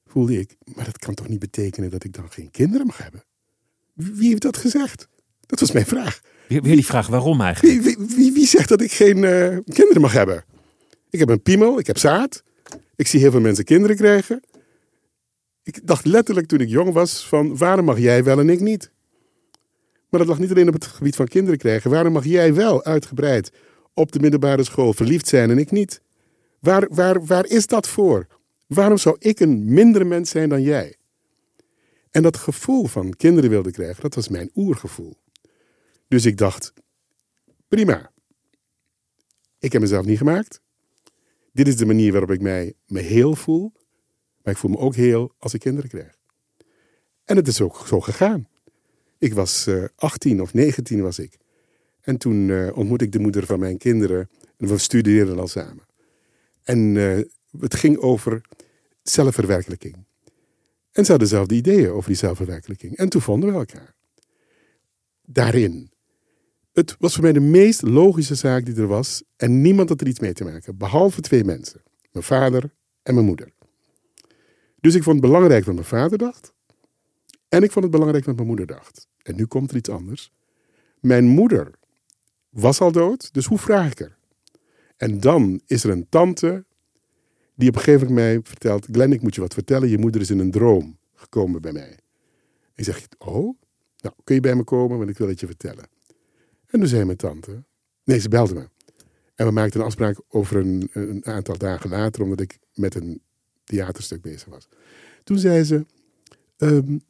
voelde ik, maar dat kan toch niet betekenen dat ik dan geen kinderen mag hebben? Wie heeft dat gezegd? Dat was mijn vraag. Weer, die vraag waarom eigenlijk? Wie, wie, wie zegt dat ik geen uh, kinderen mag hebben? Ik heb een piemel, ik heb zaad. Ik zie heel veel mensen kinderen krijgen. Ik dacht letterlijk toen ik jong was van waarom mag jij wel en ik niet? Maar dat lag niet alleen op het gebied van kinderen krijgen. Waarom mag jij wel uitgebreid op de middelbare school verliefd zijn en ik niet? Waar, waar, waar is dat voor? Waarom zou ik een mindere mens zijn dan jij? En dat gevoel van kinderen wilde krijgen, dat was mijn oergevoel. Dus ik dacht, prima. Ik heb mezelf niet gemaakt. Dit is de manier waarop ik mij me heel voel. Maar ik voel me ook heel als ik kinderen krijg. En het is ook zo gegaan. Ik was uh, eh, 18 of 19 was ik. En toen uh, ontmoette ik de moeder van mijn kinderen. En we studeerden al samen. En uh, het ging over zelfverwerkelijking. En ze hadden dezelfde ideeën over die zelfverwerkelijking. En toen vonden we elkaar. Daarin. Het was voor mij de meest logische zaak die er was. En niemand had er iets mee te maken. Behalve twee mensen. Mijn vader en mijn moeder. Dus ik vond het belangrijk wat mijn vader dacht. En ik vond het belangrijk wat mijn moeder dacht. En nu komt er iets anders. Mijn moeder was al dood, dus hoe vraag ik er? En dan is er een tante die op een gegeven moment mij vertelt: Glenn, ik moet je wat vertellen. Je moeder is in een droom gekomen bij mij. Ik zeg: Oh, nou kun je bij me komen, want ik wil het je vertellen. En toen zei mijn tante: Nee, ze belde me. En we maakten een afspraak over een, een aantal dagen later, omdat ik met een theaterstuk bezig was. Toen zei ze: um,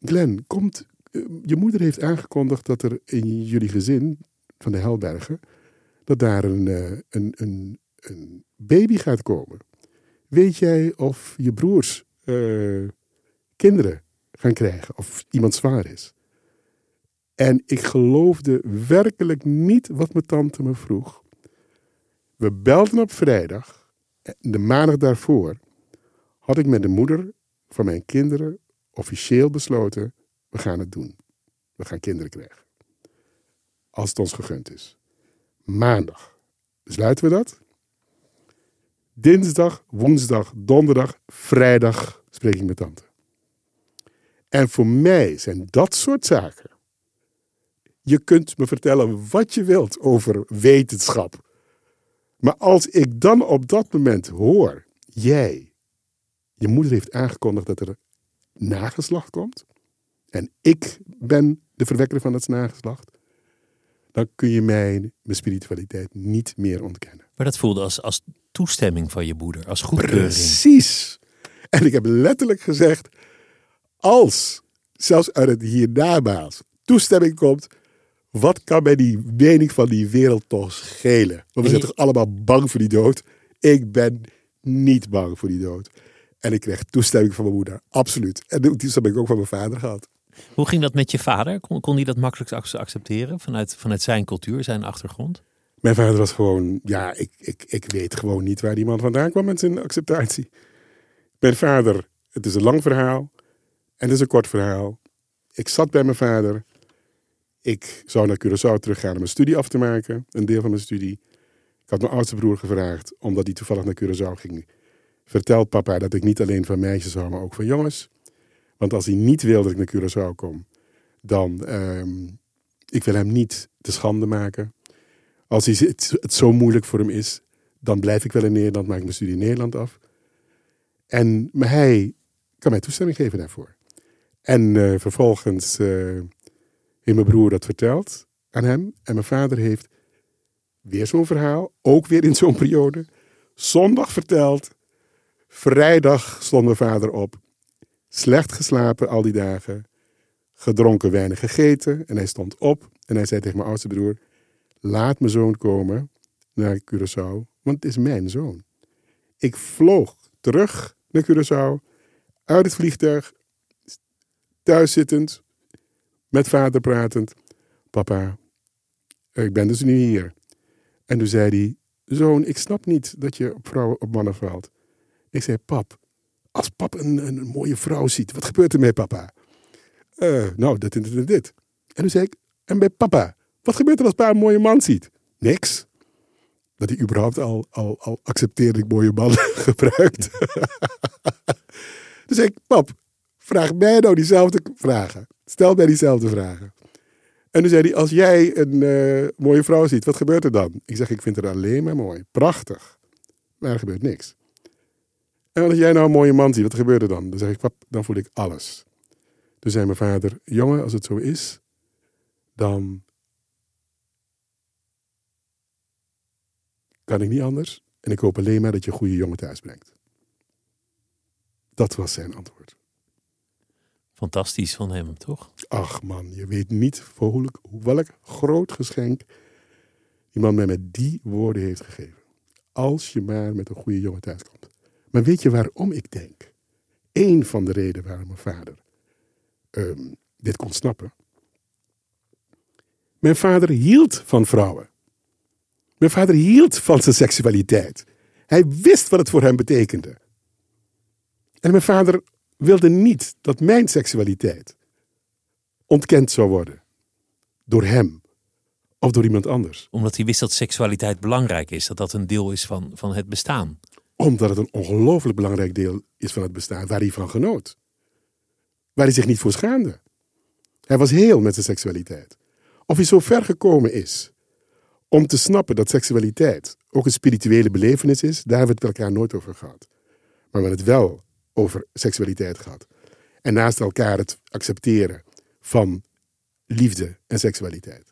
Glenn, komt, uh, je moeder heeft aangekondigd dat er in jullie gezin van de Helbergen, dat daar een, uh, een, een, een baby gaat komen. Weet jij of je broers uh, kinderen gaan krijgen of iemand zwaar is? En ik geloofde werkelijk niet wat mijn tante me vroeg. We belden op vrijdag. De maandag daarvoor had ik met de moeder van mijn kinderen officieel besloten: we gaan het doen. We gaan kinderen krijgen. Als het ons gegund is. Maandag besluiten we dat. Dinsdag, woensdag, donderdag, vrijdag spreek ik met tante. En voor mij zijn dat soort zaken. Je kunt me vertellen wat je wilt over wetenschap. Maar als ik dan op dat moment hoor, jij, je moeder heeft aangekondigd dat er nageslacht komt. En ik ben de verwekker van het nageslacht. Dan kun je mij mijn spiritualiteit niet meer ontkennen. Maar dat voelde als, als toestemming van je moeder, als goedkeuring. Precies. En ik heb letterlijk gezegd, als zelfs uit het hiernamaals toestemming komt, wat kan mij die mening van die wereld toch schelen? Want we zijn toch allemaal bang voor die dood? Ik ben niet bang voor die dood. En ik kreeg toestemming van mijn moeder, absoluut. En die toestemming heb ik ook van mijn vader gehad. Hoe ging dat met je vader? Kon, kon hij dat makkelijk accepteren vanuit, vanuit zijn cultuur, zijn achtergrond? Mijn vader was gewoon, ja, ik, ik, ik weet gewoon niet waar die man vandaan kwam met zijn acceptatie. Mijn vader, het is een lang verhaal en het is een kort verhaal. Ik zat bij mijn vader. Ik zou naar Curaçao teruggaan om mijn studie af te maken, een deel van mijn studie. Ik had mijn oudste broer gevraagd, omdat hij toevallig naar Curaçao ging. Vertel papa dat ik niet alleen van meisjes hou, maar ook van jongens. Want als hij niet wil dat ik naar Curaçao kom, dan um, ik wil hem niet te schande maken. Als hij het, zo moeilijk voor hem is, dan blijf ik wel in Nederland, maak ik mijn studie in Nederland af. En maar hij kan mij toestemming geven daarvoor. En uh, vervolgens uh, heeft mijn broer dat verteld aan hem. En mijn vader heeft weer zo'n verhaal, ook weer in zo'n periode. Zondag verteld. Vrijdag stond mijn vader op. Slecht geslapen al die dagen. Gedronken, weinig gegeten. En hij stond op en hij zei tegen mijn oudste broer: Laat mijn zoon komen naar Curaçao, want het is mijn zoon. Ik vloog terug naar Curaçao, uit het vliegtuig, thuis zittend, met vader pratend. Papa, ik ben dus nu hier. En toen zei hij, zoon, ik snap niet dat je op vrouwen op mannen valt. Ik zei, pap, als pap een, een mooie vrouw ziet, wat gebeurt er met papa? Uh, nou, dit en dit en dit. En toen zei ik, en bij papa, wat gebeurt er als pa een mooie man ziet? Niks. Dat hij überhaupt al, al, al accepteerde ik mooie man gebruikt. dus ik, pap, vraag mij nou diezelfde vragen. Stel mij diezelfde vragen. En toen zei hij, als jij een uh, mooie vrouw ziet, wat gebeurt er dan? Ik zeg, ik vind haar alleen maar mooi. Prachtig. Maar er gebeurt niks. En als jij nou een mooie man ziet, wat gebeurt er dan? Dan zeg ik, pap, dan voel ik alles. Toen zei mijn vader, jongen, als het zo is, dan kan ik niet anders. En ik hoop alleen maar dat je een goede jongen thuis brengt. Dat was zijn antwoord. Fantastisch van hem, toch? Ach man, je weet niet voor welk groot geschenk die man mij met die woorden heeft gegeven. Als je maar met een goede jongen thuis komt. Maar weet je waarom ik denk? Eén van de redenen waarom mijn vader um, dit kon snappen. Mijn vader hield van vrouwen. Mijn vader hield van zijn seksualiteit. Hij wist wat het voor hem betekende. En mijn vader wilde niet dat mijn seksualiteit ontkend zou worden. Door hem of door iemand anders. Omdat hij wist dat seksualiteit belangrijk is, dat dat een deel is van, van het bestaan. Omdat het een ongelooflijk belangrijk deel is van het bestaan, waar hij van genoot. Waar hij zich niet voor schaamde. Hij was heel met zijn seksualiteit. Of hij zo ver gekomen is om te snappen dat seksualiteit ook een spirituele belevenis is, daar hebben we het elkaar nooit over gehad. Maar we hebben het wel over seksualiteit gehad. En naast elkaar het accepteren van liefde en seksualiteit.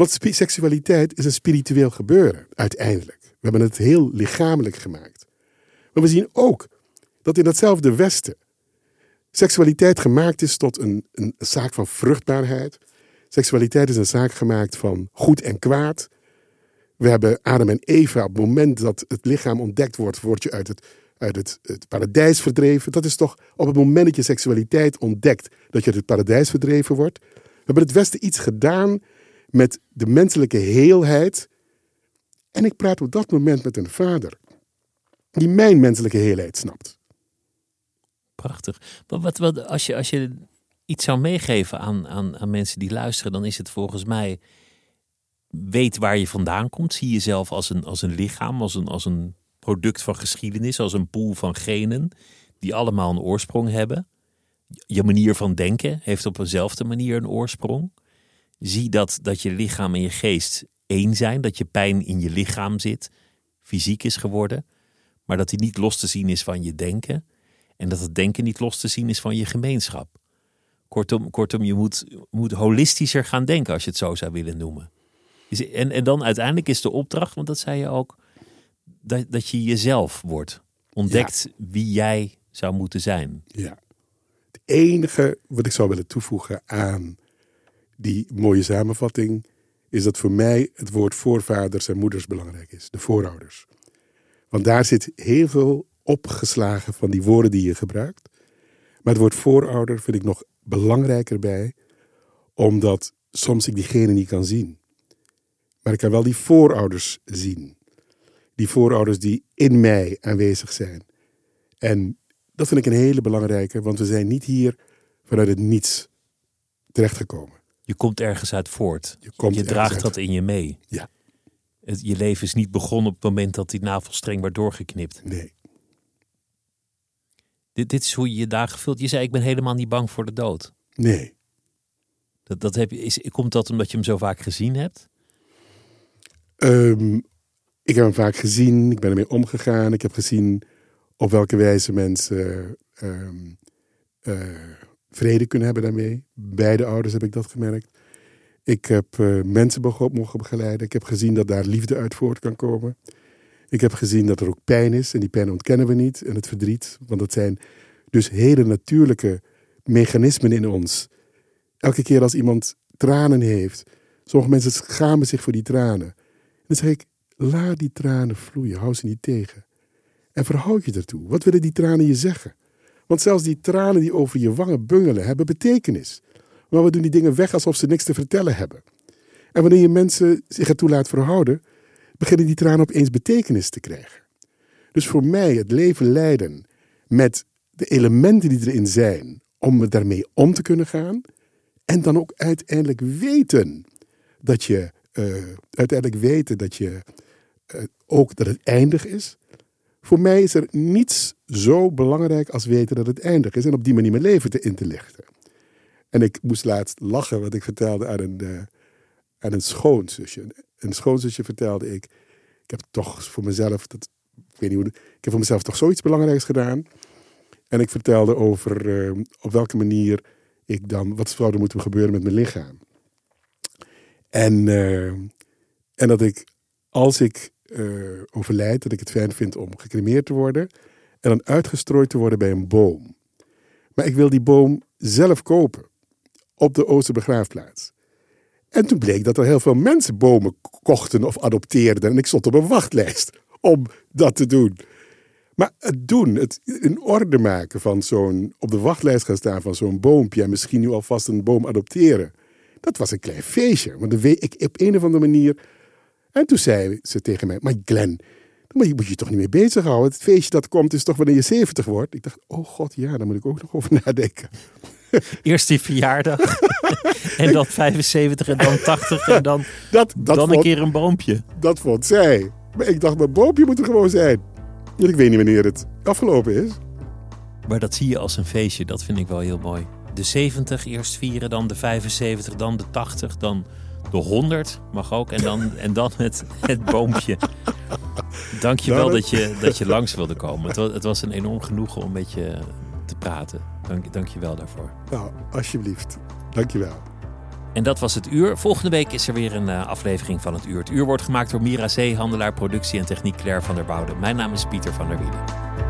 Want seksualiteit is een spiritueel gebeuren, uiteindelijk. We hebben het heel lichamelijk gemaakt. Maar we zien ook dat in datzelfde Westen seksualiteit gemaakt is tot een, een zaak van vruchtbaarheid, Seksualiteit is een zaak gemaakt van goed en kwaad. We hebben Adam en Eva, op het moment dat het lichaam ontdekt wordt, word je uit het, uit het, het paradijs verdreven. Dat is toch op het moment dat je seksualiteit ontdekt, dat je uit het paradijs verdreven wordt. We hebben het Westen iets gedaan met de menselijke heelheid. En ik praat op dat moment met een vader die mijn menselijke heelheid snapt. Prachtig. Wat, wat, als, je, als je iets zou meegeven aan, aan, aan mensen die luisteren, dan is het volgens mij weet waar je vandaan komt. Zie jezelf als een, als een lichaam, als een, als een product van geschiedenis, als een pool van genen die allemaal een oorsprong hebben. je manier van denken heeft op eenzelfde manier een oorsprong. Zie dat, dat je lichaam en je geest één zijn, dat je pijn in je lichaam zit, fysiek is geworden, maar dat die niet los te zien is van je denken en dat het denken niet los te zien is van je gemeenschap. Kortom, kortom je moet, moet holistischer gaan denken als je het zo zou willen noemen. En, en dan uiteindelijk is de opdracht, want dat zei je ook, dat, dat je jezelf wordt. Ontdekt wie jij zou moeten zijn. Ja. Het enige wat ik zou willen toevoegen aan die mooie samenvatting is dat voor mij het woord voorvaders en moeders belangrijk is. De voorouders. Want daar zit heel veel opgeslagen van die woorden die je gebruikt. Maar het woord voorouder vind ik nog belangrijker bij, omdat soms ik diegene niet kan zien. Maar ik kan wel die voorouders zien. Die voorouders die in mij aanwezig zijn. En dat vind ik een hele belangrijke, want we zijn niet hier vanuit het niets terechtgekomen. Je komt ergens uit voort. Je, je draagt dat in je mee. Ja. Het, je leven is niet begonnen op het moment dat die navelstreng werd doorgeknipt. Nee. Dit, dit is hoe je je dagen vult. Je zei, ik ben helemaal niet bang voor de dood. Nee. Dat, dat heb je, is, komt dat omdat je hem zo vaak gezien hebt? Um, ik heb hem vaak gezien. Ik ben ermee omgegaan. Ik heb gezien op welke wijze mensen um, uh, vrede kunnen hebben daarmee. Beide ouders heb ik dat gemerkt. Ik heb uh, mensen mogen begeleiden. Ik heb gezien dat daar liefde uit voort kan komen. Ik heb gezien dat er ook pijn is. En die pijn ontkennen we niet. En het verdriet. Want dat zijn dus hele natuurlijke mechanismen in ons. Elke keer als iemand tranen heeft. Sommige mensen schamen zich voor die tranen. En dan zeg ik, laat die tranen vloeien. Hou ze niet tegen. En verhoud je ertoe. Wat willen die tranen je zeggen? Want zelfs die tranen die over je wangen bungelen, hebben betekenis. Maar we doen die dingen weg alsof ze niks te vertellen hebben. En wanneer je mensen zich ertoe laat verhouden, beginnen die tranen opeens betekenis te krijgen. Dus voor mij het leven leiden met de elementen die erin zijn, om daarmee om te kunnen gaan. En dan ook uiteindelijk weten dat je, uh, uiteindelijk weten dat je uh, ook dat het eindig is. Voor mij is er niets zo belangrijk als weten dat het eindig is en op die manier mijn leven te in te lichten. En ik moest laatst lachen, wat ik vertelde aan een, uh, aan een schoonzusje. Een schoonzusje vertelde ik, ik heb toch voor mezelf, dat, ik weet niet hoe, ik heb voor mezelf toch zoiets belangrijks gedaan. En ik vertelde over uh, op welke manier ik dan, wat zou er moeten gebeuren met mijn lichaam. En, uh, en dat ik, als ik uh, overlijd, dat ik het fijn vind om gecremeerd te worden en dan uitgestrooid te worden bij een boom. Maar ik wil die boom zelf kopen op de Oosterbegraafplaats. En toen bleek dat er heel veel mensen bomen kochten of adopteerden. En ik stond op een wachtlijst om dat te doen. Maar het doen, het in orde maken van zo'n, op de wachtlijst gaan staan van zo'n boompje en misschien nu alvast een boom adopteren. Dat was een klein feestje. Want ik op een of andere manier en toen zei ze tegen mij, maar Glenn, maar je moet je toch niet mee bezighouden. Het feestje dat komt is toch wanneer je 70 wordt. Ik dacht, oh god, ja, daar moet ik ook nog over nadenken. Eerst die verjaardag. en dan 75 en dan 80 en dan, dat, dat dan vond, een keer een boompje. Dat vond zij. Maar ik dacht, mijn boompje moet er gewoon zijn. Ik weet niet wanneer het afgelopen is. Maar dat zie je als een feestje. Dat vind ik wel heel mooi. De 70 eerst vieren, dan de 75, dan de 80, dan de 100 mag ook. En dan, en dan het, het boompje. Dank je wel dat je, dat je langs wilde komen. Het was, het was een enorm genoegen om met je te praten. Dank, dank je wel daarvoor. Nou, alsjeblieft. Dank je wel. En dat was het uur. Volgende week is er weer een uh, aflevering van het uur. Het uur wordt gemaakt door Mira C., handelaar productie en techniek Claire van der Bouwde. Mijn naam is Pieter van der Wielen.